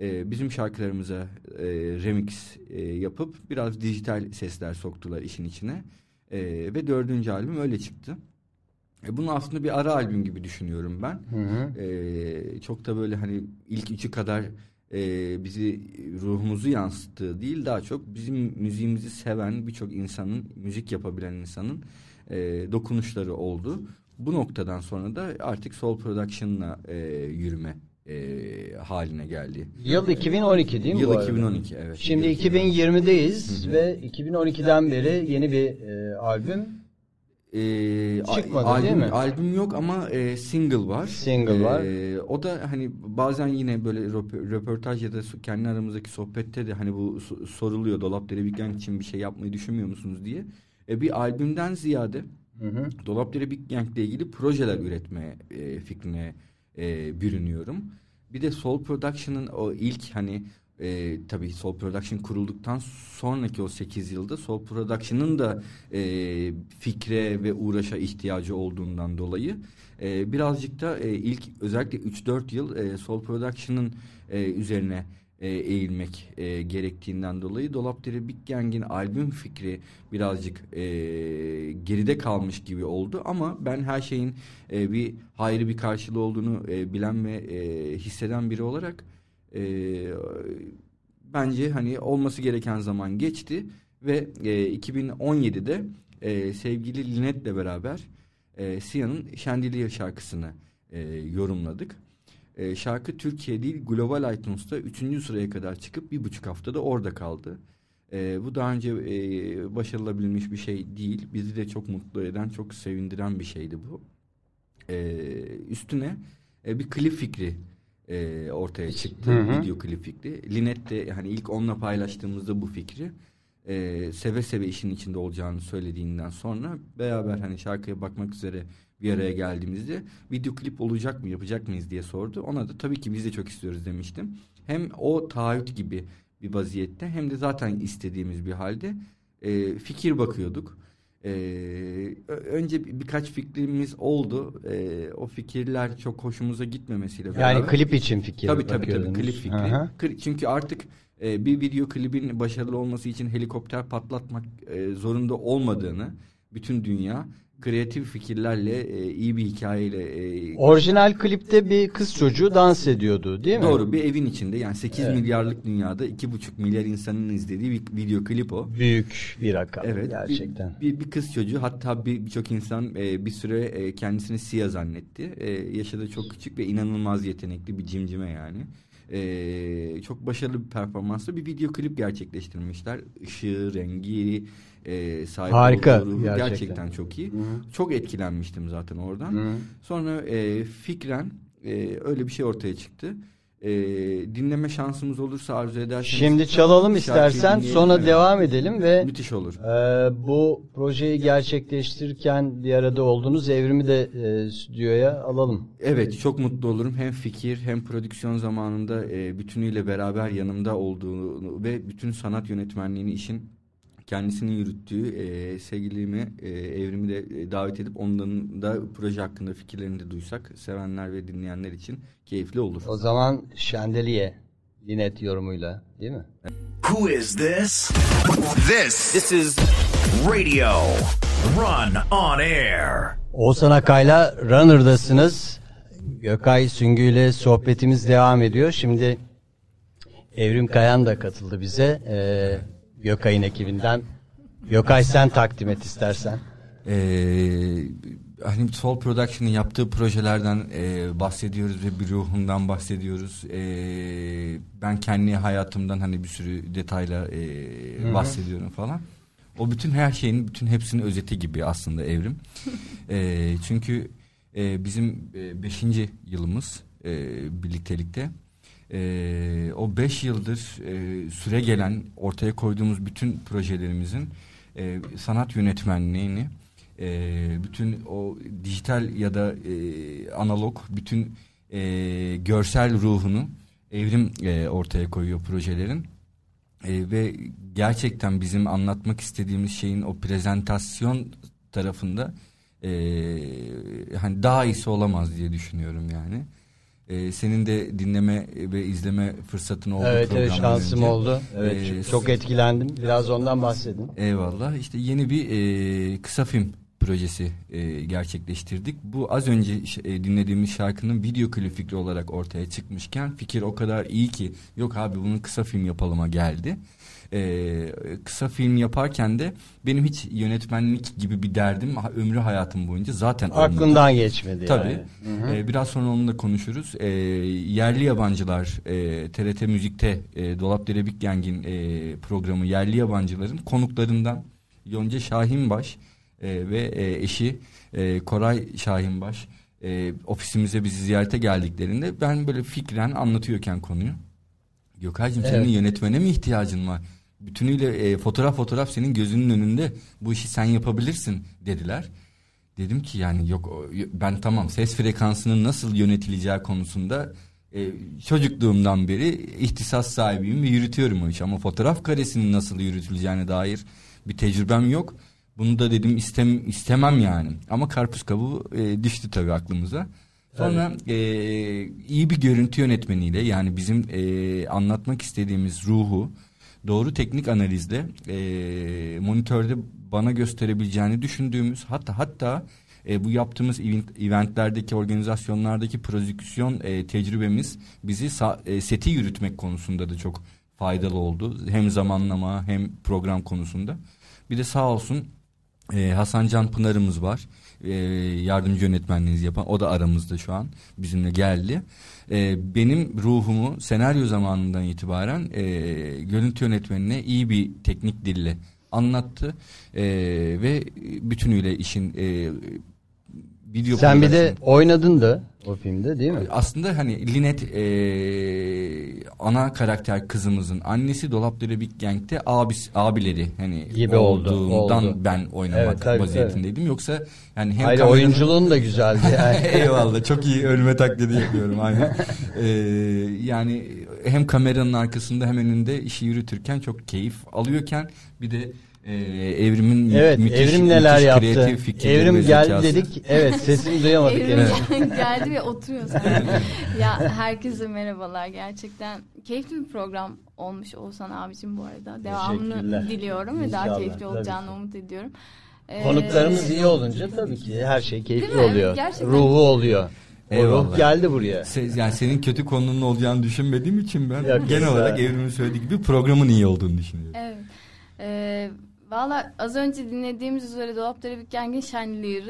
e, bizim şarkılarımıza e, remix e, yapıp biraz dijital sesler soktular işin içine. E, ve dördüncü albüm öyle çıktı. E, bunu aslında bir ara albüm gibi düşünüyorum ben. Hı hı. E, çok da böyle hani ilk üçü kadar e, bizi ruhumuzu yansıttığı değil daha çok bizim müziğimizi seven birçok insanın müzik yapabilen insanın e, dokunuşları oldu. Bu noktadan sonra da artık Soul Production'la e, yürüme e, haline geldi. Yıl 2012 değil mi Yıl 2012 evet. Şimdi 2020'deyiz Hı-hı. ve 2012'den beri yeni bir e, albüm e, Çıkmadı albüm, değil mi? Albüm yok ama e, single var. Single e, var. O da hani bazen yine böyle röportaj ya da kendi aramızdaki sohbette de hani bu soruluyor Dolap Dere Big Gang için bir şey yapmayı düşünmüyor musunuz diye. E, bir albümden ziyade hı hı. Dolap Dere Big Gang ile ilgili projeler üretme e, fikrine e, bürünüyorum. Bir de Soul Production'ın o ilk hani e, tabii Soul Production kurulduktan sonraki o 8 yılda Soul Production'ın da e, fikre ve uğraşa ihtiyacı olduğundan dolayı e, birazcık da e, ilk özellikle 3-4 yıl e, Soul Production'ın e, üzerine e, eğilmek e, gerektiğinden dolayı Dolapdere Big Gang'in albüm fikri birazcık e, geride kalmış gibi oldu. Ama ben her şeyin e, bir hayrı bir karşılığı olduğunu e, bilen ve e, hisseden biri olarak e, bence hani olması gereken zaman geçti ve e, 2017'de e, sevgili Linet'le beraber e, Sia'nın Chandelier şarkısını e, yorumladık. E, şarkı Türkiye değil global iTunes'ta 3. sıraya kadar çıkıp bir buçuk haftada orada kaldı. E, bu daha önce e, başarılabilmiş bir şey değil. Bizi de çok mutlu eden, çok sevindiren bir şeydi bu. E, üstüne e, bir klip fikri e, ortaya çıktı. Hı hı. Video klip fikri. Linet de hani ilk onunla paylaştığımızda bu fikri e, seve seve işin içinde olacağını söylediğinden sonra beraber hani şarkıya bakmak üzere bir araya geldiğimizde video klip olacak mı yapacak mıyız diye sordu. Ona da tabii ki biz de çok istiyoruz demiştim. Hem o taahhüt gibi bir vaziyette hem de zaten istediğimiz bir halde e, fikir bakıyorduk. Ee, önce birkaç fikrimiz oldu. Ee, o fikirler çok hoşumuza gitmemesiyle beraber. Yani klip için fikir Tabii tabii tabii klip fikri. Aha. Çünkü artık e, bir video klibin başarılı olması için helikopter patlatmak e, zorunda olmadığını bütün dünya kreatif fikirlerle e, iyi bir hikayeyle e, orijinal klipte bir kız çocuğu dans ediyordu değil mi? Doğru bir evin içinde yani 8 evet. milyarlık dünyada 2,5 milyar insanın izlediği bir video klip o. Büyük bir rakam evet, gerçekten. Bir, bir, bir kız çocuğu hatta birçok bir insan e, bir süre e, kendisini Sia zannetti. E, yaşadığı çok küçük ve inanılmaz yetenekli bir cimcime yani. E, çok başarılı bir performansla bir video klip gerçekleştirmişler. Işığı, rengi, e, sahip Harika. Gerçekten. gerçekten çok iyi. Hı-hı. Çok etkilenmiştim zaten oradan. Hı-hı. Sonra e, fikren e, öyle bir şey ortaya çıktı. E, dinleme şansımız olursa arzu ederseniz. Şimdi çalalım istersen sonra evet. devam edelim ve müthiş olur. E, bu projeyi gerçekleştirirken bir arada olduğunuz evrimi de e, stüdyoya alalım. Evet çok mutlu olurum. Hem fikir hem prodüksiyon zamanında e, bütünüyle beraber yanımda olduğunu ve bütün sanat yönetmenliğini işin kendisinin yürüttüğü e, sevgilimi e, evrimi de e, davet edip ondan da proje hakkında fikirlerini de duysak sevenler ve dinleyenler için keyifli olur. O zaman Şandeliye Linet yorumuyla değil mi? Who is this? This this is Radio Run on Air. Oğuzhan Akay'la Runner'dasınız. Gökay Süngü ile sohbetimiz devam ediyor. Şimdi Evrim Kayan da katıldı bize. Ee, Gökay'ın ekibinden. Gökay sen takdim et istersen. Ee, hani Soul Production'ın yaptığı projelerden e, bahsediyoruz ve bir ruhundan bahsediyoruz. E, ben kendi hayatımdan hani bir sürü detayla e, bahsediyorum falan. O bütün her şeyin, bütün hepsinin özeti gibi aslında evrim. *laughs* e, çünkü e, bizim e, beşinci yılımız e, birliktelikte. E, o beş yıldır e, süre gelen ortaya koyduğumuz bütün projelerimizin e, sanat yönetmenliğini e, bütün o dijital ya da e, analog bütün e, görsel ruhunu evrim e, ortaya koyuyor projelerin e, ve gerçekten bizim anlatmak istediğimiz şeyin o prezentasyon tarafında e, hani daha iyisi olamaz diye düşünüyorum yani. E, senin de dinleme ve izleme fırsatın oldu. Evet evet şansım önce. oldu. Evet Ee, çok etkilendim. Biraz ondan bahsedin. Eyvallah. İşte yeni bir e, kısa film projesi e, gerçekleştirdik. Bu az önce e, dinlediğimiz şarkının video klibi fikri olarak ortaya çıkmışken fikir o kadar iyi ki yok abi bunu kısa film yapalıma geldi. E, kısa film yaparken de benim hiç yönetmenlik gibi bir derdim ömrü hayatım boyunca zaten olmadı. Aklından geçmedi Tabii. yani. Ee, biraz sonra onunla konuşuruz. Ee, yerli yabancılar e, TRT Müzik'te e, Dolapdere Big Gang'in e, programı yerli yabancıların konuklarından Yonca Şahinbaş e, ve e, eşi e, Koray Şahinbaş e, ofisimize bizi ziyarete geldiklerinde ben böyle fikren anlatıyorken konuyu Gökay'cığım senin Evet. yönetmene mi ihtiyacın var? Bütünüyle e, fotoğraf fotoğraf senin gözünün önünde bu işi sen yapabilirsin dediler. Dedim ki yani yok ben tamam ses frekansının nasıl yönetileceği konusunda e, çocukluğumdan beri ihtisas sahibiyim ve yürütüyorum o işi. Ama fotoğraf karesinin nasıl yürütüleceğine dair bir tecrübem yok. Bunu da dedim istem istemem yani. Ama karpuz kabuğu e, düştü tabii aklımıza. Sonra e, iyi bir görüntü yönetmeniyle yani bizim e, anlatmak istediğimiz ruhu doğru teknik analizle e, monitörde bana gösterebileceğini düşündüğümüz hatta hatta e, bu yaptığımız event, eventlerdeki organizasyonlardaki prodüksiyon e, tecrübemiz bizi sa- e, seti yürütmek konusunda da çok faydalı oldu. Hem zamanlama hem program konusunda. Bir de sağ olsun e, Hasan Can Pınar'ımız var. E, yardımcı yönetmenliğinizi yapan. O da aramızda şu an. Bizimle geldi. E, benim ruhumu senaryo zamanından itibaren e, görüntü yönetmenine iyi bir teknik dille anlattı. E, ve bütünüyle işin e, video Sen bir de oynadın da o filmde değil mi? aslında hani Linet e, ana karakter kızımızın annesi Dolapdere Big Gang'te abis, abileri hani Gibi oldu, olduğundan oldu. ben oynamak Evet, tabii, vaziyetindeydim. Yoksa yani hem Hayır kameranın- oyunculuğun da güzeldi yani. *laughs* Eyvallah çok iyi ölme taklidi yapıyorum aynen. Ee, *laughs* yani hem kameranın arkasında hem önünde işi yürütürken çok keyif alıyorken bir de e, evrimin evet müthiş, Evrim neler müthiş yaptı? kreatif fikirleri Evrim geldi zekası. dedik. Evet sesini duyamadık. Evrim henüz. geldi ve *laughs* oturuyor ya herkese merhabalar. Gerçekten keyifli bir program olmuş Oğuzhan abicim bu arada. Devamını diliyorum ve daha keyifli olacağını umut ediyorum. Ee, Konuklarımız iyi olunca tabii ki her şey keyifli Değil mi? oluyor. Gerçekten. Ruhu oluyor. O Eyvallah. ruh geldi buraya. Se- yani senin kötü konunun olacağını düşünmediğim için ben Yok, genel olarak evrimin söylediği gibi programın iyi olduğunu düşünüyorum. Evet. Ee, Valla az önce dinlediğimiz üzere Dolapdere Big Gang'in şenliği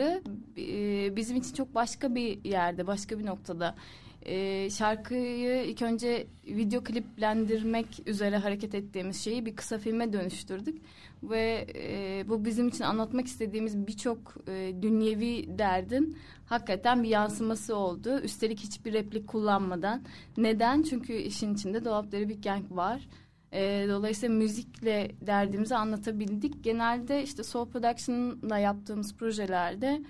e, bizim için çok başka bir yerde, başka bir noktada. Ee, şarkıyı ilk önce video kliplendirmek üzere hareket ettiğimiz şeyi bir kısa filme dönüştürdük. Ve e, bu bizim için anlatmak istediğimiz birçok e, dünyevi derdin hakikaten bir yansıması oldu. Üstelik hiçbir replik kullanmadan. Neden? Çünkü işin içinde Dolapdere Big Gang var. E, dolayısıyla müzikle derdimizi anlatabildik. Genelde işte Soul Production'la yaptığımız projelerde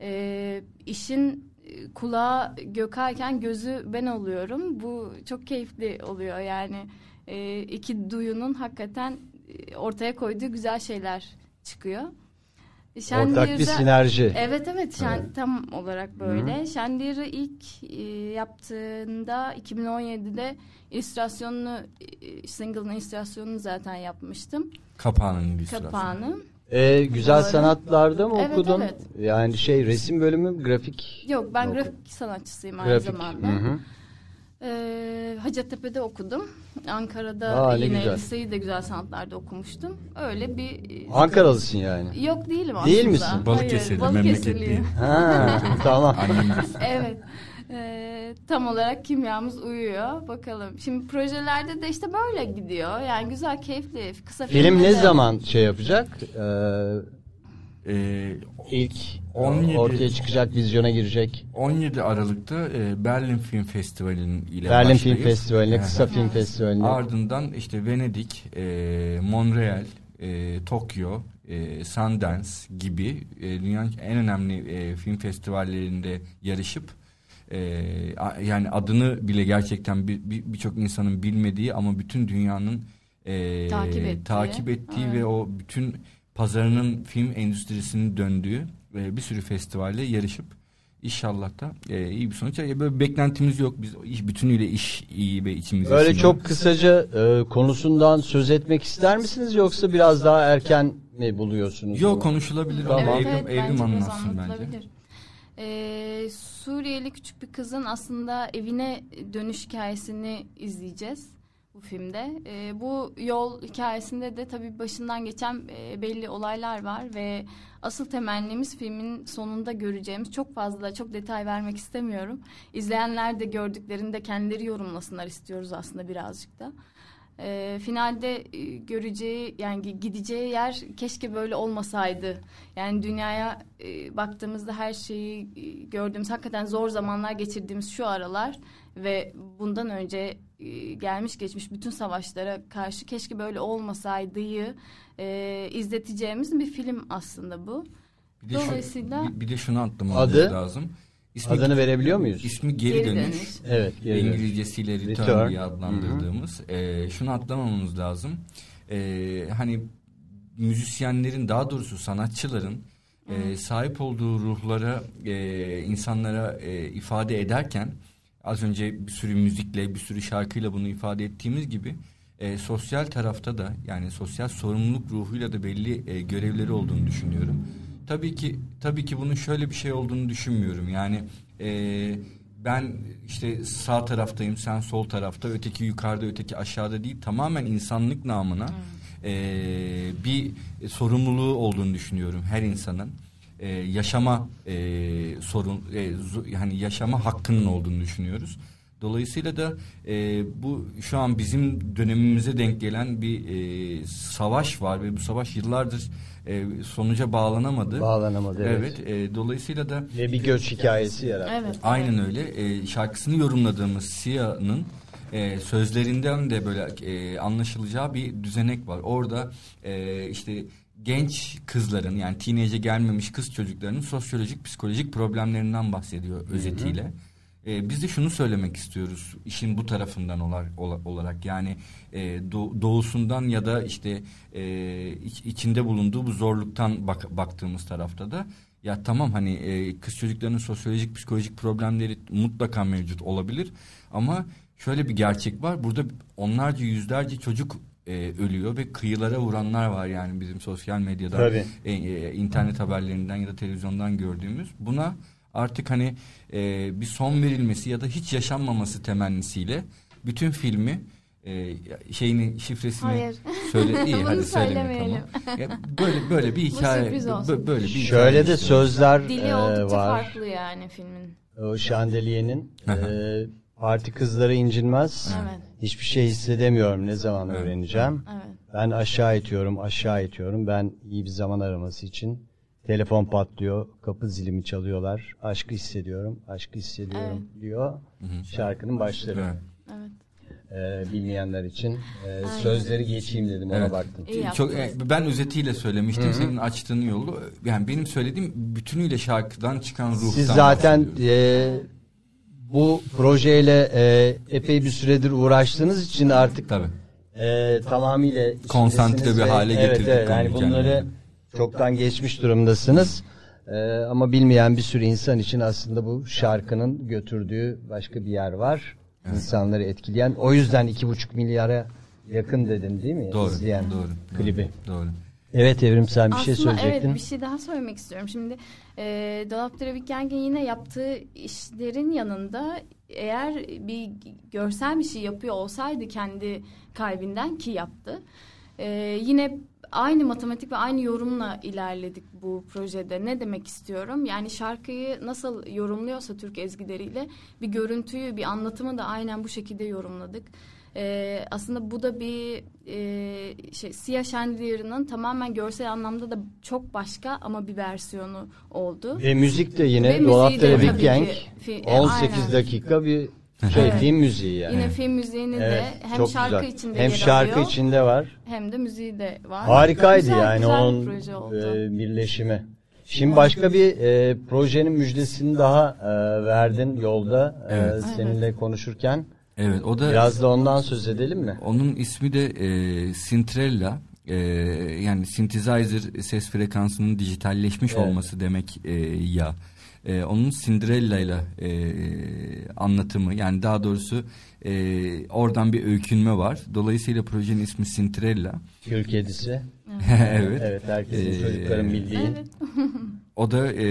e, işin e, kulağı Gökayken gözü ben oluyorum. Bu çok keyifli oluyor yani. E, iki duyunun hakikaten e, ortaya koyduğu güzel şeyler çıkıyor. Ortak bir sinerji. Evet evet şen, tam olarak böyle. Şenliyer'i ilk e, yaptığında 2017'de illüstrasyonunu e, single'ın illüstrasyonunu zaten yapmıştım. Kapağının illüstrasyonu. Kapağını. Ee, güzel Doğru. sanatlarda mı Evet, okudun? evet. Yani şey resim bölümü grafik. Yok ben Okudum. grafik sanatçısıyım aynı Grafik. zamanda. Hı hı. Ee, Hacettepe'de okudum. Ankara'da Aa, ne yine güzel. liseyi de güzel sanatlarda okumuştum. Öyle bir... e, Ankaralısın yani. Yok değilim aslında. Değil misin? Balıkesirli, Hayır, memleketliyim. Ha, *laughs* tamam. Annem evet. Ee, tam olarak kimyamız uyuyor. Bakalım. Şimdi projelerde de işte böyle gidiyor. Yani güzel, keyifli. Kısa Film ne de- zaman şey yapacak? Ee, E, İlk 17 ortaya çıkacak, vizyona girecek. 17 Aralık'ta e, Berlin Film Festivali'nin ile Berlin başlayıp, Film Festivali'ne, Aha. kısa film festivaline. Ardından işte Venedik, e, Montreal, e, Tokyo, e, Sundance gibi e, dünyanın en önemli e, film festivallerinde yarışıp e, a- yani adını bile gerçekten bir- bir- birçok insanın bilmediği ama bütün dünyanın e, Takip ettiği. takip ettiği Evet. ve o bütün pazarının film endüstrisinin döndüğü e, bir sürü festivalle yarışıp İnşallah da e, iyi bir sonuç. E, böyle bir beklentimiz yok. Biz iş bütünüyle iş iyi ve içimize Böyle siniyor. çok kısaca e, konusundan söz etmek ister misiniz yoksa biraz daha erken mi buluyorsunuz? Yok bunu? konuşulabilir Tamam. ama Evet, Evrim, evet, Evrim bence anlatsın bence. Ee, Suriyeli küçük bir kızın aslında evine dönüş hikayesini izleyeceğiz bu filmde. Ee, bu yol hikayesinde de tabii başından geçen e, belli olaylar var ve asıl temennimiz filmin sonunda göreceğimiz çok fazla çok detay vermek istemiyorum. İzleyenler de gördüklerinde kendileri yorumlasınlar istiyoruz aslında birazcık da. Ee, finalde e, göreceği yani gi- gideceği yer keşke böyle olmasaydı. Yani dünyaya e, baktığımızda her şeyi e, gördüğümüz hakikaten zor zamanlar geçirdiğimiz şu aralar ve bundan önce e, gelmiş geçmiş bütün savaşlara karşı keşke böyle olmasaydı'yı e, izleteceğimiz bir film aslında bu. Bir de, şu- Dolayısıyla- bir, bir de şunu atlamamız Adı? lazım. İsmi, Adını verebiliyor muyuz? ismi geri, Geri dönüş. dönüş. Evet. geri. İngilizcesiyle return, Return. diye adlandırdığımız. E, şunu atlamamamız lazım. E, hani müzisyenlerin daha doğrusu sanatçıların e, sahip olduğu ruhlara e, insanlara e, ifade ederken az önce bir sürü müzikle bir sürü şarkıyla bunu ifade ettiğimiz gibi e, sosyal tarafta da yani sosyal sorumluluk ruhuyla da belli e, görevleri olduğunu düşünüyorum. Tabii ki tabii ki bunun şöyle bir şey olduğunu düşünmüyorum. Yani e, ben işte sağ taraftayım, sen sol tarafta, öteki yukarıda, öteki aşağıda değil. Tamamen insanlık namına e, bir sorumluluğu olduğunu düşünüyorum her insanın. E, yaşama e, sorun, e, yani yaşama hakkının olduğunu düşünüyoruz. Dolayısıyla da e, bu şu an bizim dönemimize denk gelen bir e, savaş var ve bu savaş yıllardır e, sonuca bağlanamadı. Bağlanamadı, evet. e, dolayısıyla da Ve bir göç hikayesi yarattı. Evet. Aynen öyle. E, şarkısını yorumladığımız Sia'nın e, sözlerinden de böyle e, anlaşılacağı bir düzenek var. Orada e, işte genç kızların yani teenage'e gelmemiş kız çocuklarının sosyolojik psikolojik problemlerinden bahsediyor özetiyle. E, biz de şunu söylemek istiyoruz işin bu tarafından olar, ola- olarak. Yani e, doğ- doğusundan ya da işte e, iç- içinde bulunduğu bu zorluktan bak, baktığımız tarafta da ya tamam hani e, kız çocuklarının sosyolojik psikolojik problemleri mutlaka mevcut olabilir ama şöyle bir gerçek var. Burada onlarca yüzlerce çocuk e, ölüyor ve kıyılara vuranlar var yani bizim sosyal medyada Tabii. e, e, internet haberlerinden ya da televizyondan gördüğümüz buna artık hani e, bir son verilmesi ya da hiç yaşanmaması temennisiyle bütün filmi e, şeyini şifresini Hayır. söyle *laughs* iyi Bunu hadi söyleme tamam. Ya böyle böyle bir hikaye böyle bir hikaye Şöyle de işte. sözler Dili e, oldukça var. farklı yani filmin. O Şandeliye'nin e, parti kızları incinmez. Evet. Hiçbir şey hissedemiyorum. Ne zaman Evet. öğreneceğim? Evet. Ben aşağı itiyorum, aşağı itiyorum. Ben iyi bir zaman araması için. Telefon patlıyor, kapı zilimi çalıyorlar. Aşkı hissediyorum, aşkı hissediyorum diyor. Şarkının başları. Evet. Evet. Ee, bilmeyenler için. Ee, sözleri geçeyim dedim, ona Evet. baktım. Çok e, ben özetiyle söylemiştim senin açtığın yolu. Yani benim söylediğim bütünüyle şarkıdan çıkan ruhtan. Siz zaten e, bu projeyle e, epey bir süredir uğraştığınız için artık Tabii. e, tamamıyla Konsantre bir ve- hale evet, getirdik Evet, yani konuyu bunları çoktan geçmiş durumdasınız. E, ama bilmeyen bir sürü insan için aslında bu şarkının götürdüğü başka bir yer var. İnsanları etkileyen. O yüzden iki buçuk milyara yakın dedin değil mi? Doğru. İzleyen Doğru. klibi. Doğru. Evet Evrim sen bir şey Aslında söyleyecektin. evet bir şey daha söylemek istiyorum. Şimdi e, Dolap Trafikeng'in yine yaptığı işlerin yanında eğer bir görsel bir şey yapıyor olsaydı kendi kalbinden ki yaptı. e, yine aynı matematik ve aynı yorumla ilerledik bu projede. Ne demek istiyorum? Yani şarkıyı nasıl yorumluyorsa Türk ezgileriyle bir görüntüyü, bir anlatımı da aynen bu şekilde yorumladık. E, aslında bu da bir e, şey Siyah Chandlier'ın tamamen görsel anlamda da çok başka ama bir versiyonu oldu. Ve müzik de yine müziği Dolapdere de Big Gang ki fi- e, 18 aynen. dakika bir şey Evet. film müziği yani. Yine film müziğini de Evet, hem çok şarkı güzel. içinde hem yer şarkı alıyor, içinde var. hem de müziği de var. Harikaydı Güzel- yani güzel onun e, birleşimi. Şimdi başka bir e, projenin müjdesini daha e, verdin yolda e, Evet. seninle konuşurken. Evet o da Biraz da ondan söz edelim mi? Onun ismi de e, Sintrella. E, yani synthesizer ses frekansının dijitalleşmiş Evet. olması demek e, ya. E, onun Cinderella ile e, anlatımı yani daha doğrusu e, oradan bir öykünme var. Dolayısıyla projenin ismi Cinderella. Gül kedisi. *laughs* evet. Evet herkesin Ee, çocukların bildiği. Evet. *laughs* O da e,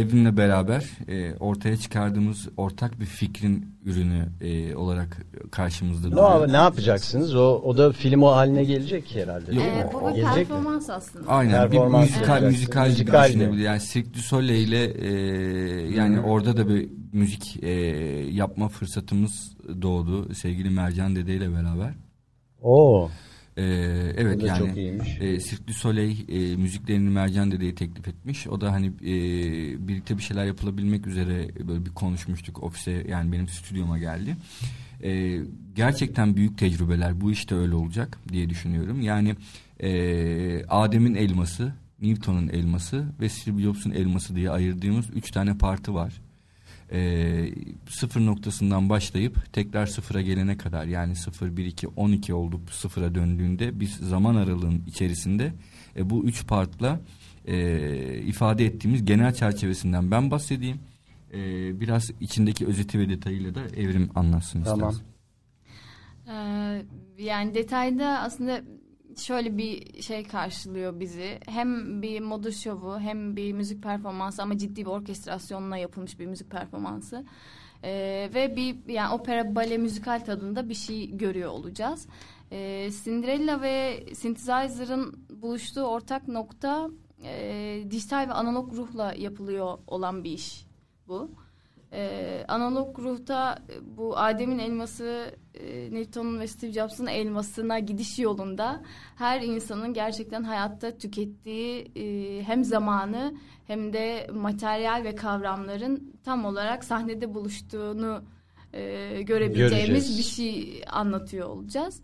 evimle beraber e, ortaya çıkardığımız ortak bir fikrin ürünü e, olarak karşımızda Ne, duruyor. ne yapacaksınız? O, o da film o haline gelecek herhalde. Yok. mi? Ee, bu bir Gelecek mi? performans aslında. Aynen bir Performans müzikal yapacaksın. müzikal gibi Müzikal de. düşünebilir. Yani Cirque du Soleil ile e, yani hı. orada da bir müzik e, yapma fırsatımız doğdu sevgili Mercan Dede ile beraber. Oo, E, evet yani çok iyiymiş. e, Cirque du Soleil e, müziklerini Mercan Dede'ye teklif etmiş. O da hani e, birlikte bir şeyler yapılabilmek üzere böyle bir konuşmuştuk. Ofise yani benim stüdyoma geldi. E, gerçekten büyük tecrübeler. Bu işte öyle olacak diye düşünüyorum. Yani e, Adem'in elması, Newton'un elması ve Steve Jobs'un elması diye ayırdığımız üç tane parti var. E, sıfır noktasından başlayıp tekrar sıfıra gelene kadar yani 0, 1, 2, 12 olup sıfıra döndüğünde biz zaman aralığın içerisinde e, bu üç partla e, ifade ettiğimiz genel çerçevesinden ben bahsedeyim. E, biraz içindeki özeti ve detayıyla da evrim anlatsın Tamam. istersen. Ee, yani detayda aslında şöyle bir şey karşılıyor bizi. Hem bir moda şovu hem bir müzik performansı ama ciddi bir orkestrasyonla yapılmış bir müzik performansı. Ee, ve bir yani opera bale müzikal tadında bir şey görüyor olacağız. Ee, Cinderella ve Synthesizer'ın buluştuğu ortak nokta e, dijital ve analog ruhla yapılıyor olan bir iş bu. Ee, analog ruhta e, bu Adem'in elması, e, Newton'un ve Steve Jobs'un elmasına gidiş yolunda her insanın gerçekten hayatta tükettiği e, hem zamanı hem de materyal ve kavramların tam olarak sahnede buluştuğunu e, görebileceğimiz Göreceğiz. bir şey anlatıyor olacağız.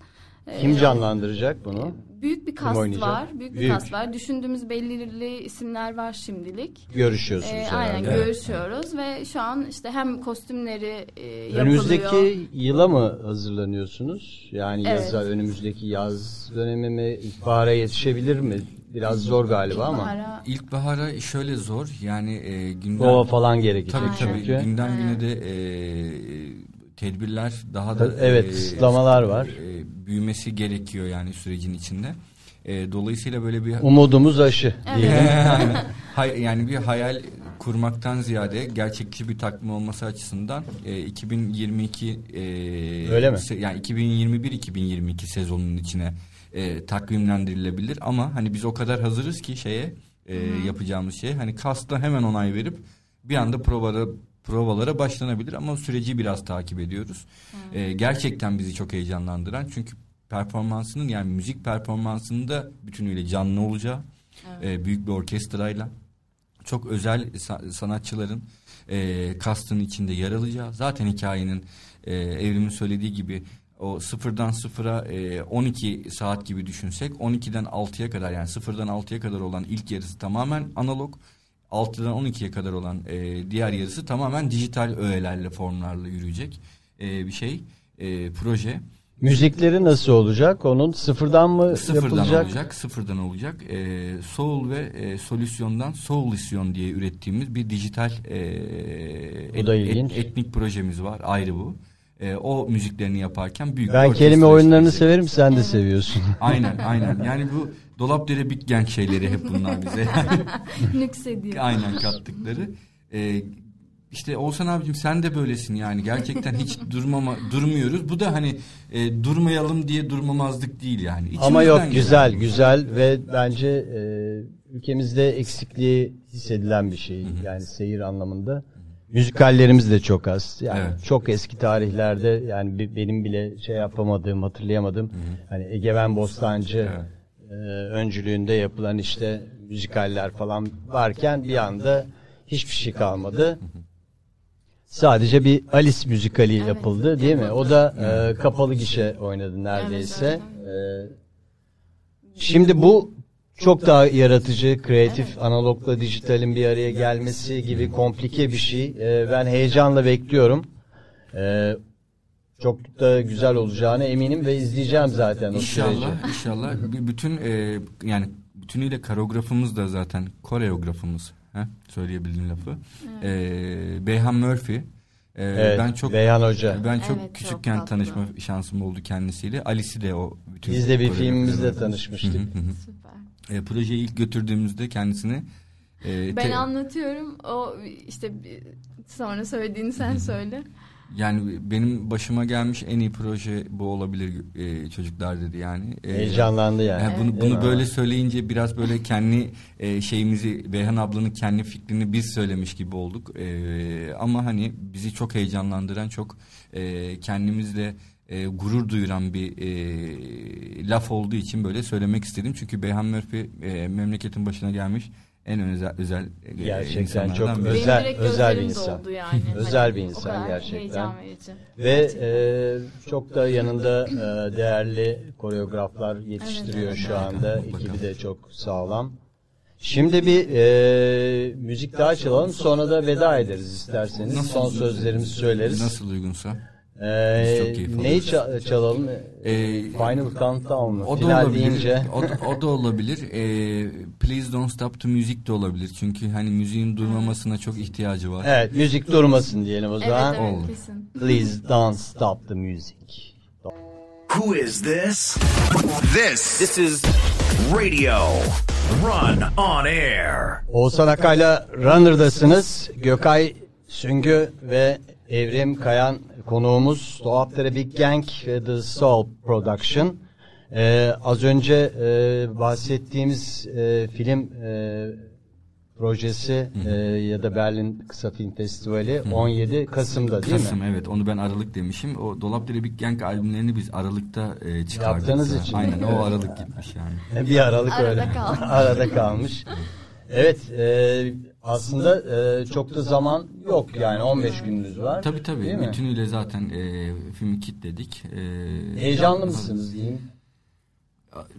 Kim Ee, canlandıracak bunu? Büyük bir Kim kast var. Büyük bir Büyük. kast var. Düşündüğümüz belirli isimler var şimdilik. Görüşüyorsunuz Ee, herhalde. aynen Evet. görüşüyoruz ve şu an işte hem kostümleri e, yapılıyor. Önümüzdeki yıla mı hazırlanıyorsunuz? Yani Evet. yaza, önümüzdeki yaz dönemi mi? İlkbahara yetişebilir mi? Biraz zor galiba ama. İlkbahara- İlkbahara şöyle zor yani e, günden Prova falan gerekecek tabii tabii çünkü. günden güne de e, tedbirler daha da Evet, e, kısıtlamalar var. e, büyümesi gerekiyor yani sürecin içinde. E, dolayısıyla böyle bir Umudumuz aşı diyelim. *laughs* *laughs* Hay, yani bir hayal kurmaktan ziyade gerçekçi bir takvim olması açısından e, 2022 e, Öyle mi? se- yani 2021-2022 sezonunun içine e, takvimlendirilebilir ama hani biz o kadar hazırız ki şeye e, yapacağımız şey hani kasta hemen onay verip bir anda provalara provalara başlanabilir ama süreci biraz takip ediyoruz. E, gerçekten bizi çok heyecanlandıran çünkü performansının yani müzik performansının da bütünüyle canlı olacağı e, büyük bir orkestrayla çok özel sa- sanatçıların e, kastın içinde yer alacağı. Zaten hikayenin e, evrimin söylediği gibi o sıfırdan sıfıra e, 12 saat gibi düşünsek 12'den 6'ya kadar yani sıfırdan 6'ya kadar olan ilk yarısı tamamen analog 6'dan 12'ye kadar olan e, diğer yarısı tamamen dijital öğelerle formlarla yürüyecek e, bir şey e, proje. Müzikleri nasıl olacak? Onun sıfırdan mı Sıfırdan yapılacak? olacak, sıfırdan olacak. Ee, Soul ve e, Solüsyon'dan Soulisyon diye ürettiğimiz bir dijital e, et- ilginç. etnik projemiz var. Ayrı bu. E, o müziklerini yaparken büyük Ben kelime oyunlarını severim, sen de *laughs* seviyorsun. Aynen, aynen. Yani bu Dolapdere Big Gang şeyleri hep bunlar bize. *laughs* nüksediyor. aynen kattıkları. E, işte Oğuzhan abicim sen de böylesin yani gerçekten hiç *laughs* durmama durmuyoruz. Bu da hani e, durmayalım diye durmamazlık değil yani. Ama İçimizden yok gelen güzel şey. güzel ve bence e, ülkemizde eksikliği hissedilen bir şey. Yani seyir anlamında. Müzikallerimiz de çok az. Yani Evet. çok eski tarihlerde yani benim bile şey yapamadığım, hatırlayamadığım hani Egemen Bostancı e, öncülüğünde yapılan işte müzikaller falan varken bir anda hiçbir şey kalmadı. Sadece bir Alice müzikali Evet, yapıldı değil mi? O da e, kapalı gişe oynadı neredeyse. E, şimdi bu çok daha yaratıcı, kreatif, analogla dijitalin bir araya gelmesi gibi komplike bir şey. E, ben heyecanla bekliyorum. E, çok da güzel olacağına eminim ve izleyeceğim zaten o süreci. İnşallah, inşallah. Bütün e, yani bütünüyle koreografımız da zaten koreografımız. He? Söyleyebildiğim lafı. E, Beyhan Murphy. E, Evet, ben çok Beyhan Hoca. ben çok Evet, çok küçükken tatlı. tanışma şansım oldu kendisiyle. Alice'i de o bütün Biz de bir filmimizde tanışmıştık. Hı hı hı. Süper. E, projeyi ilk götürdüğümüzde kendisini e, Ben te- anlatıyorum. O işte sonra söylediğini sen söyle. Yani benim başıma gelmiş en iyi proje bu olabilir e, çocuklar dedi yani. E, Heyecanlandı yani. Yani bunu bunu böyle söyleyince biraz böyle kendi e, şeyimizi Beyhan ablanın kendi fikrini biz söylemiş gibi olduk. E, ama hani bizi çok heyecanlandıran çok e, kendimizle e, gurur duyuran bir e, laf olduğu için böyle söylemek istedim. Çünkü Beyhan Murphy e, memleketin başına gelmiş en özel özel e, Gerçekten çok biri. özel- Benim *laughs* özel bir insan. yani. Özel bir O insan kadar gerçekten. Ve Gerçekten. e, çok da yanında e, değerli koreograflar yetiştiriyor Evet, şu anda. Ekibi de çok sağlam. Şimdi bir e, müzik daha çalalım sonra da veda ederiz isterseniz. Nasıl- Son sözlerimizi söyleriz. Nasıl uygunsa. E, çok keyif neyi ça- çalalım? E, Final Countdown mu? O da Final olabilir. deyince. O, da, o da olabilir. Ee, Please Don't Stop the Music de olabilir. Çünkü hani müziğin durmamasına çok ihtiyacı var. Evet müzik durmasın diyelim o Evet zaman. evet Oldu. kesin. Please don't stop the music. Who is this? This. This is Radio Run on Air. Oğuzhan Akay'la Runner'dasınız. Gökay Süngü ve Evrim Kayan konuğumuz. Doğaptere Big Gang ve The Soul Production. Ee, az önce e, bahsettiğimiz e, film e, projesi e, ya da Berlin Kısa Film Festivali 17 Kasım'da değil Kasım mi? evet onu ben Aralık demişim. O Dolapdere Big Gang albümlerini biz Aralık'ta e, çıkardık. Yaptığınız için. Aynen o Aralık gitmiş yani. Bir aralık Arada öyle. kalmış. Arada kalmış. Evet, e, aslında e, çok da zaman yok yani 15 gününüz var. Tabii tabii. Değil mi? Bütünüyle zaten e, filmi kitledik. E, Heyecanlı mısınız diyeyim?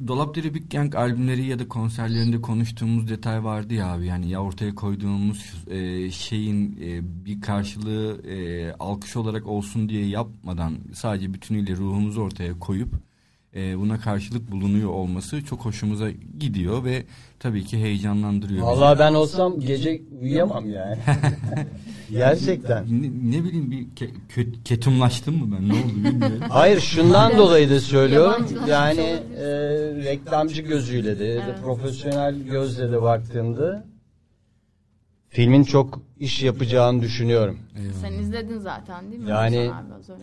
Dolapdere Big Gang albümleri ya da konserlerinde konuştuğumuz detay vardı ya abi yani ya ortaya koyduğumuz e, şeyin e, bir karşılığı e, alkış olarak olsun diye yapmadan sadece bütünüyle ruhumuzu ortaya koyup e, buna karşılık bulunuyor olması çok hoşumuza gidiyor ve tabii ki heyecanlandırıyor. Vallahi ben olsam gece uyuyamam yani. *laughs* Gerçekten. Ne, ne bileyim bir ke, kö- ketumlaştım mı ben ne oldu bilmiyorum. *laughs* Hayır şundan dolayı da söylüyorum. Yani e, reklamcı gözüyle de Evet. profesyonel gözle de baktığımda filmin çok iş yapacağını düşünüyorum. Sen izledin zaten değil mi? Yani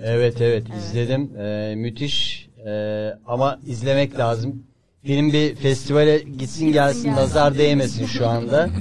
evet evet Evet. izledim. Ee, müthiş Ee, ama izlemek lazım. Film bir festivale gitsin gelsin nazar değmesin şu anda. *laughs*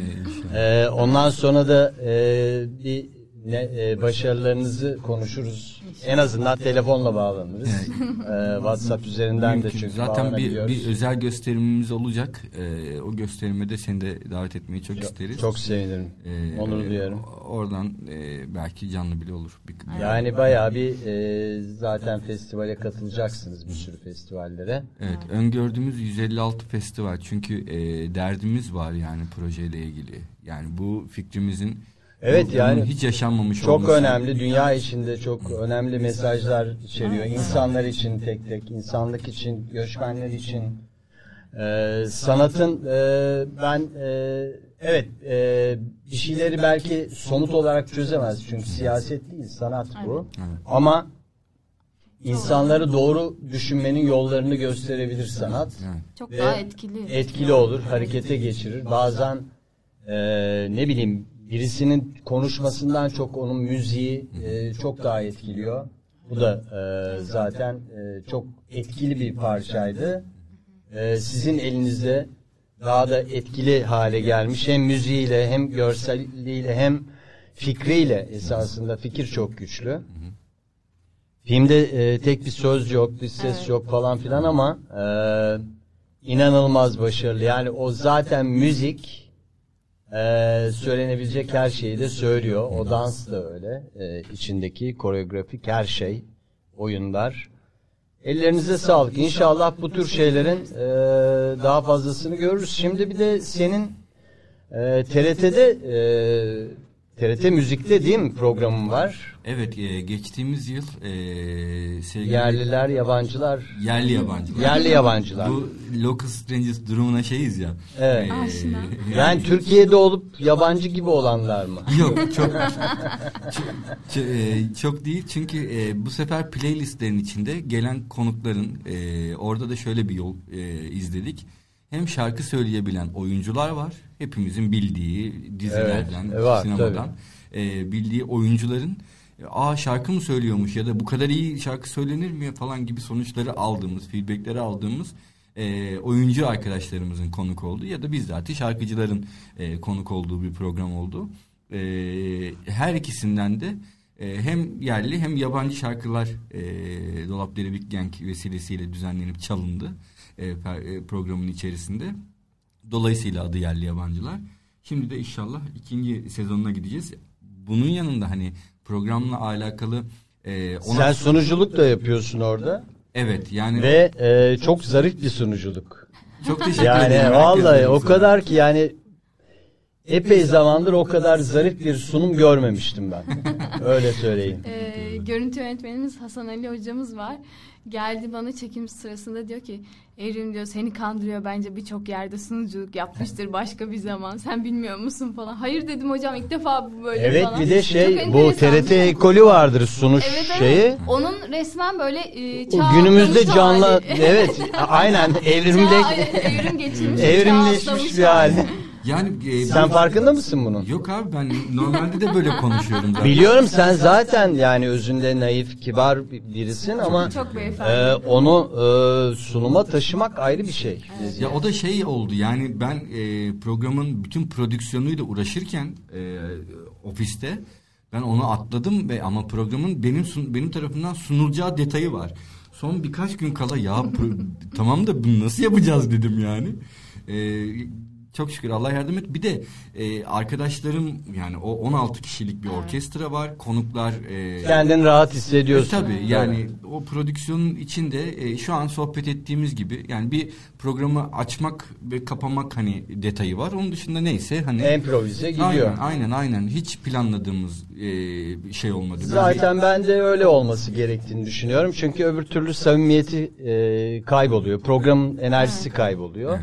Ee, ondan sonra da e, bir ne, e, başarılarınızı konuşuruz. En azından telefonla bağlanırız. Ee, WhatsApp üzerinden de Mümkün. çünkü Zaten bir, bir özel gösterimimiz olacak. E, o gösterime de seni de davet etmeyi çok, isteriz. Çok sevinirim. Ee, Onur duyarım. Oradan e, belki canlı bile olur. Bir, Yani bayağı bir e, zaten festivale katılacaksınız bir sürü festivallere. Evet, öngördüğümüz 156 festival. Çünkü e, derdimiz var yani projeyle ilgili. Yani bu fikrimizin Evet, bunun yani hiç yaşanmamış Çok olması. önemli. Dünya içinde çok önemli mesajlar içeriyor. İnsanlar için tek tek, insanlık için, göçmenler için. Ee, sanatın e, ben e, evet e, bir şeyleri belki somut olarak çözemez. Çünkü siyaset değil, sanat bu. Evet. Ama insanları doğru düşünmenin yollarını gösterebilir sanat. Çok daha etkili. etkili olur, harekete geçirir. Bazen e, ne bileyim birisinin konuşmasından çok onun müziği e, çok daha etkiliyor. Bu da e, zaten e, çok etkili bir parçaydı. E, sizin elinizde daha da etkili hale gelmiş. Hem müziğiyle hem görseliyle hem fikriyle esasında fikir çok güçlü. Filmde e, tek bir söz yok, bir ses Evet. yok falan filan ama e, inanılmaz başarılı. Yani o zaten müzik e, söylenebilecek her şeyi de söylüyor. O dans da öyle. E, içindeki koreografik her şey, oyunlar. Ellerinize sağlık. İnşallah bu tür şeylerin e, daha fazlasını görürüz. Şimdi bir de senin e, TRT'de e, TRT Müzik'te değil mi programın var? Evet e, geçtiğimiz yıl e, sevgili Yerliler, yabancılar, yerli yabancılar. yerli yabancılar. Bu Local Strangers durumuna şeyiz ya. Evet. E, Aşina. Yani Türkiye'de olup yabancı gibi olanlar mı? *laughs* Yok çok çok, çok, e, çok değil çünkü e, bu sefer playlistlerin içinde gelen konukların e, orada da şöyle bir yol e, izledik. Hem şarkı söyleyebilen oyuncular var. Hepimizin bildiği dizilerden, Evet, var, sinemadan e, bildiği oyuncuların e, aa şarkı mı söylüyormuş ya da bu kadar iyi şarkı söylenir mi falan gibi sonuçları aldığımız, feedbackleri aldığımız e, oyuncu arkadaşlarımızın konuk olduğu ya da bizzat şarkıcıların e, konuk olduğu bir program oldu. E, her ikisinden de e, hem yerli hem yabancı şarkılar e, Dolapdere Big Gang vesilesiyle düzenlenip çalındı e, per- e, programın içerisinde. Dolayısıyla adı yerli yabancılar. Şimdi de inşallah ikinci sezonuna gideceğiz. Bunun yanında hani programla alakalı e, ona- Sen sunuculuk da yapıyorsun orada evet yani ve e, çok zarif bir sunuculuk. çok teşekkür Yani ederim. Herkes vallahi o kadar ki yani epey zamandır o kadar zarif bir sunum görmemiştim ben. *laughs* Öyle söyleyeyim. Ee, görüntü yönetmenimiz Hasan Ali hocamız var. Geldi bana çekim sırasında diyor ki Evrim diyor seni kandırıyor bence birçok yerde sunuculuk yapmıştır başka bir zaman. Sen bilmiyor musun falan. Hayır dedim hocam ilk defa bu böyle Evet falan. bir de şey bu. TRT ekolü vardır sunuş Evet, evet. şeyi. Onun resmen böyle e, çağ günümüzde canlı hali. evet aynen evrimle *laughs* Çağ- evrim geçirmiş. evrimleşmiş bir hali. Yani e, Sen farkında mısın bunun? Yok abi ben normalde de böyle konuşuyorum zaten. Biliyorum sen zaten yani özünde naif, kibar bir- birisin ama Çok e, onu e, sunuma taşımak ayrı bir şey. Ya o da şey oldu yani ben e, programın bütün prodüksiyonuyla uğraşırken e, ofiste ben onu atladım ve ama programın benim sun- benim tarafından sunulacağı detayı var. Son birkaç gün kala ya pro- *laughs* tamam da bunu nasıl yapacağız dedim yani. E, çok şükür Allah yardım et. Bir de e, arkadaşlarım yani o 16 kişilik bir orkestra var. Konuklar e, Kendini rahat hissediyorsun. e, tabii yani o prodüksiyonun içinde e, şu an sohbet ettiğimiz gibi yani bir programı açmak ve kapamak hani detayı var. Onun dışında neyse hani Improvize gidiyor. Aynen aynen aynen hiç planladığımız e, bir şey olmadı. Böyle Zaten ben de öyle olması gerektiğini düşünüyorum. Çünkü öbür türlü samimiyeti e, kayboluyor. Programın enerjisi kayboluyor.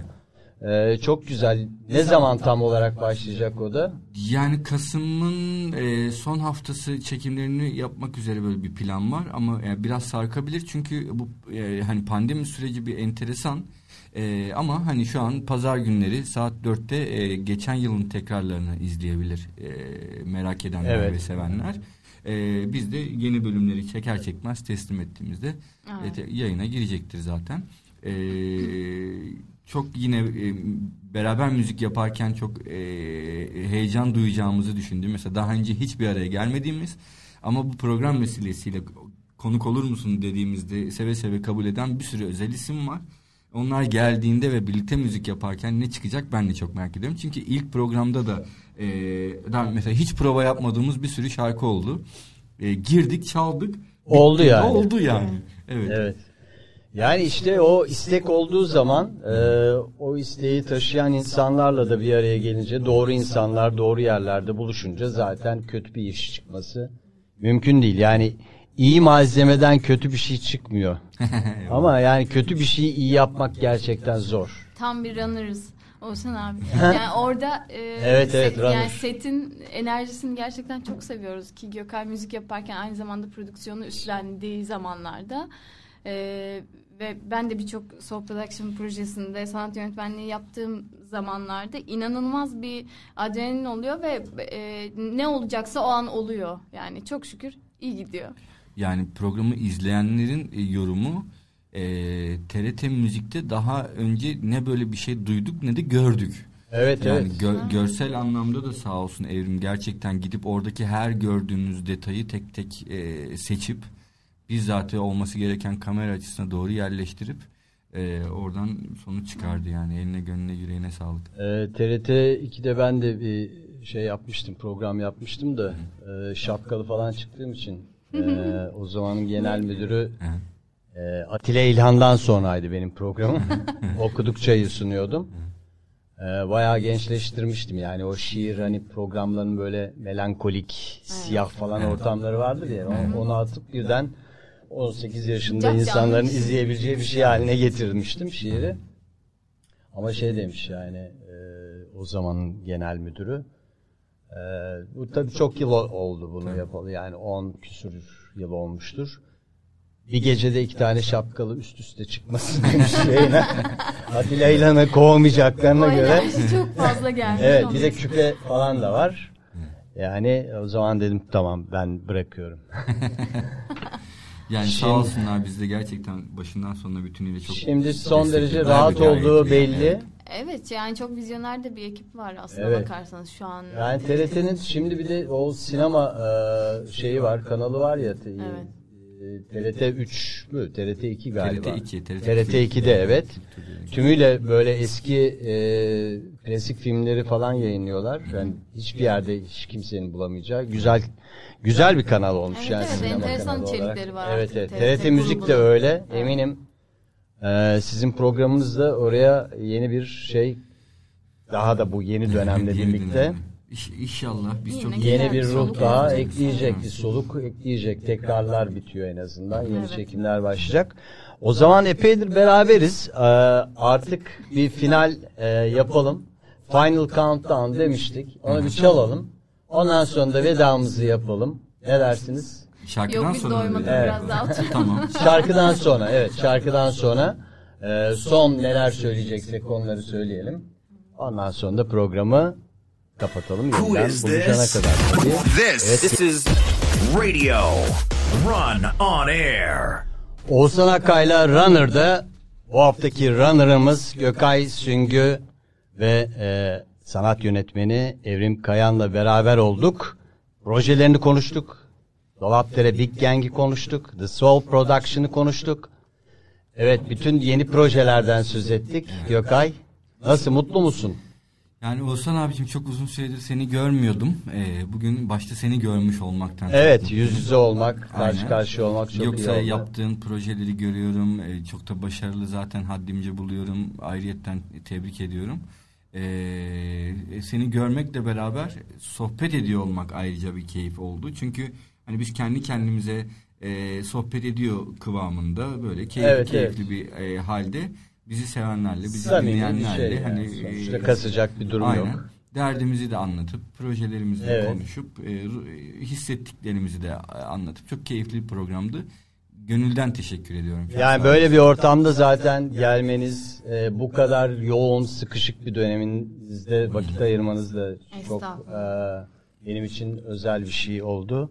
E, çok güzel. Ne zaman tam olarak başlayacak o da? yani Kasım'ın e, son haftası çekimlerini yapmak üzere böyle bir plan var ama e, biraz sarkabilir çünkü bu e, hani pandemi süreci bir enteresan. E, ama hani şu an pazar günleri saat 4'te e, geçen yılın tekrarlarını izleyebilir e, merak edenler Evet. ve sevenler. E, biz de yeni bölümleri çeker çekmez teslim ettiğimizde Evet. e, yayına girecektir zaten. E, çok yine e, beraber müzik yaparken çok e, heyecan duyacağımızı düşündüm. Mesela daha önce hiçbir araya gelmediğimiz ama bu program vesilesiyle konuk olur musun dediğimizde seve seve kabul eden bir sürü özel isim var. Onlar geldiğinde ve birlikte müzik yaparken ne çıkacak ben de çok merak ediyorum. Çünkü ilk programda da e, daha mesela hiç prova yapmadığımız bir sürü şarkı oldu. E, girdik çaldık. Oldu yani. Oldu yani. Evet. Evet. Yani işte o istek olduğu zaman e, o isteği taşıyan insanlarla da bir araya gelince doğru insanlar doğru yerlerde buluşunca zaten kötü bir iş çıkması mümkün değil. Yani iyi malzemeden kötü bir şey çıkmıyor. *laughs* Ama yani kötü bir şeyi iyi yapmak gerçekten zor. Tam bir runner'ız. Olsan abi. *laughs* Yani orada e, Evet, evet, runner. yani setin enerjisini gerçekten çok seviyoruz ki Gökay müzik yaparken aynı zamanda prodüksiyonu üstlendiği zamanlarda e, ve ben de birçok soul production projesinde sanat yönetmenliği yaptığım zamanlarda inanılmaz bir adrenalin oluyor ve e, ne olacaksa o an oluyor. Yani çok şükür iyi gidiyor. Yani programı izleyenlerin e, yorumu e, TRT Müzik'te daha önce ne böyle bir şey duyduk ne de gördük. Evet Yani evet. gö- görsel anlamda da sağ olsun Evrim gerçekten gidip oradaki her gördüğünüz detayı tek tek e, seçip bizzat olması gereken kamera açısına doğru yerleştirip e, oradan sonuç çıkardı yani. Eline gönlüne yüreğine sağlık. Ee, TRT 2'de ben de bir şey yapmıştım, program yapmıştım da e, şapkalı falan çıktığım için e, o zamanın genel müdürü Hı. e, Atilla İlhan'dan sonraydı benim programım. *laughs* Okudukçayı sunuyordum. E, bayağı gençleştirmiştim yani. O şiir hani programların böyle melankolik, siyah falan ortamları vardır ya o- onu atıp birden 18 yaşında insanların canlı. izleyebileceği bir şey haline getirmiştim şiiri. Ama şey demiş yani e, o zamanın genel müdürü. E, bu tabii çok yıl oldu bunu yapalı yani 10 küsur yıl olmuştur. Bir gecede iki tane şapkalı üst üste çıkması *laughs* demiş şeyine. Atilla İlhan'ı kovmayacaklarına O göre. çok fazla gelmiş. Evet bir de küpe falan da var. Yani o zaman dedim tamam ben bırakıyorum. *laughs* Yani Şimdi- sağ olsunlar biz de gerçekten başından sonuna bütünüyle çok Şimdi son derece rahat olduğu belli. Evet yani çok vizyoner de bir ekip var aslında Evet. bakarsanız şu an. Yani TRT'nin şimdi bir de o sinema e, şeyi var, kanalı var ya. Evet. TRT 3 mü? TRT 2 galiba. TRT 2, TRT TRT 2'de evet. Tümüyle böyle eski e, klasik filmleri falan yayınlıyorlar. Yani hiçbir yerde hiç kimsenin bulamayacağı güzel güzel bir kanal olmuş Evet, yani evet, sinema enteresan kanalı olarak. içerikleri var Evet evet. TRT TRT Müzik de öyle. Eminim e, sizin programınız da oraya yeni bir şey daha da bu yeni dönemle birlikte inşallah biz Yine çok Yeni bir ruh daha ekleyecek, bir soluk ekleyecek. Tekrarlar bitiyor en azından. Yeni Evet. çekimler başlayacak. O zaman epeydir beraberiz. Ee, artık bir final e, yapalım. Final Countdown demiştik. Onu bir çalalım. Ondan sonra da vedamızı yapalım. Ne dersiniz? şarkıdan Yok sonra doymadık böyle- biraz daha oturalım. tamam. *laughs* Şarkıdan sonra, evet şarkıdan sonra e, son neler söyleyeceksek onları söyleyelim. Ondan sonra da programı kapatalım. Who is this? kadar. This, this is radio. Run on air. Oğuzhan Akay'la Runner'da bu haftaki Runner'ımız Gökay Süngü ve e, sanat yönetmeni Evrim Kayan'la beraber olduk. Projelerini konuştuk. Dolapdere Big Gang'i konuştuk. The Soul Production'ı konuştuk. Evet bütün yeni projelerden söz ettik. Gökay nasıl mutlu musun? Yani Oğuzhan abicim çok uzun süredir seni görmüyordum. Ee, bugün başta seni görmüş olmaktan. Evet yüz yüze olmak, karşı Aynen. karşıya olmak çok Yoksa iyi oldu. yaptığın projeleri görüyorum. Ee, çok da başarılı zaten haddimce buluyorum. Ayrıyetten tebrik ediyorum. Ee, seni görmekle beraber sohbet ediyor olmak ayrıca bir keyif oldu. Çünkü hani biz kendi kendimize e, sohbet ediyor kıvamında böyle keyifli Evet, keyifli bir e, halde bizi sevenlerle, bizi Samimi bir dinleyenlerle şey yani. hani Sonuçta e, kasacak bir durum Aynen. yok. Derdimizi de anlatıp, projelerimizi de Evet. konuşup, e, e, hissettiklerimizi de e, anlatıp çok keyifli bir programdı. Gönülden teşekkür ediyorum. Çok Yani böyle bir ortamda zaten gelmeniz, e, bu kadar yoğun, sıkışık bir döneminizde vakit ayırmanız da çok e, benim için özel bir şey oldu.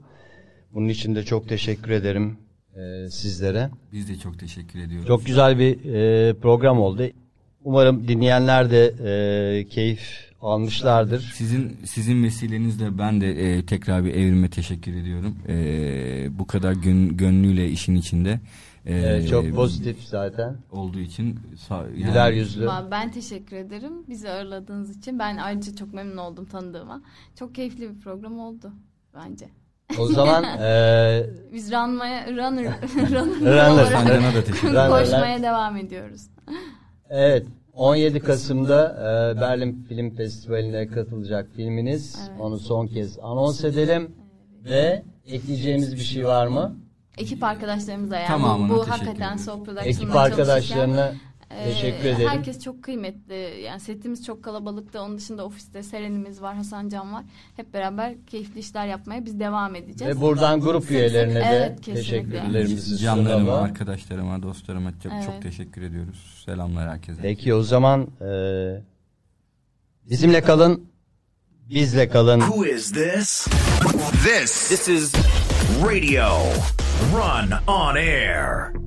Bunun için de çok teşekkür ederim e, sizlere. Biz de çok teşekkür ediyoruz. Çok güzel bir e, program oldu. Umarım dinleyenler de e, keyif almışlardır. Sizin sizin vesilenizle ben de e, tekrar bir evrime teşekkür ediyorum. E, bu kadar gön, gönlüyle işin içinde. e, E, çok pozitif zaten. olduğu için sağ, yani- Güler yüzlü. Ben teşekkür ederim bizi ağırladığınız için. Ben ayrıca çok memnun oldum tanıdığıma. Çok keyifli bir program oldu bence. O zaman *laughs* e, Biz runmaya, runner, *laughs* *laughs* runner, Runner. ederim. koşmaya devam ediyoruz. Evet 17 Kasım'da e, Berlin Film Festivali'ne katılacak filminiz. Evet. Onu son kez anons edelim. Ve ekleyeceğimiz bir şey var mı? Ekip arkadaşlarımıza yani Tamamına bu, hakikaten. Soul Production'da Ekip arkadaşlarına çalışırken, teşekkür e, ederim. Herkes çok kıymetli. Yani setimiz çok kalabalıktı. Onun dışında ofiste Seren'imiz var, Hasan Can var. Hep beraber keyifli işler yapmaya biz devam edeceğiz. Ve buradan grup üyelerine de Evet, teşekkürlerimizi Canlarıma, sunalım. arkadaşlarıma, dostlarıma çok Evet. çok teşekkür ediyoruz. Selamlar herkese. Peki o zaman e, bizimle kalın, bizle kalın. Who is this? This this is radio. Run on air.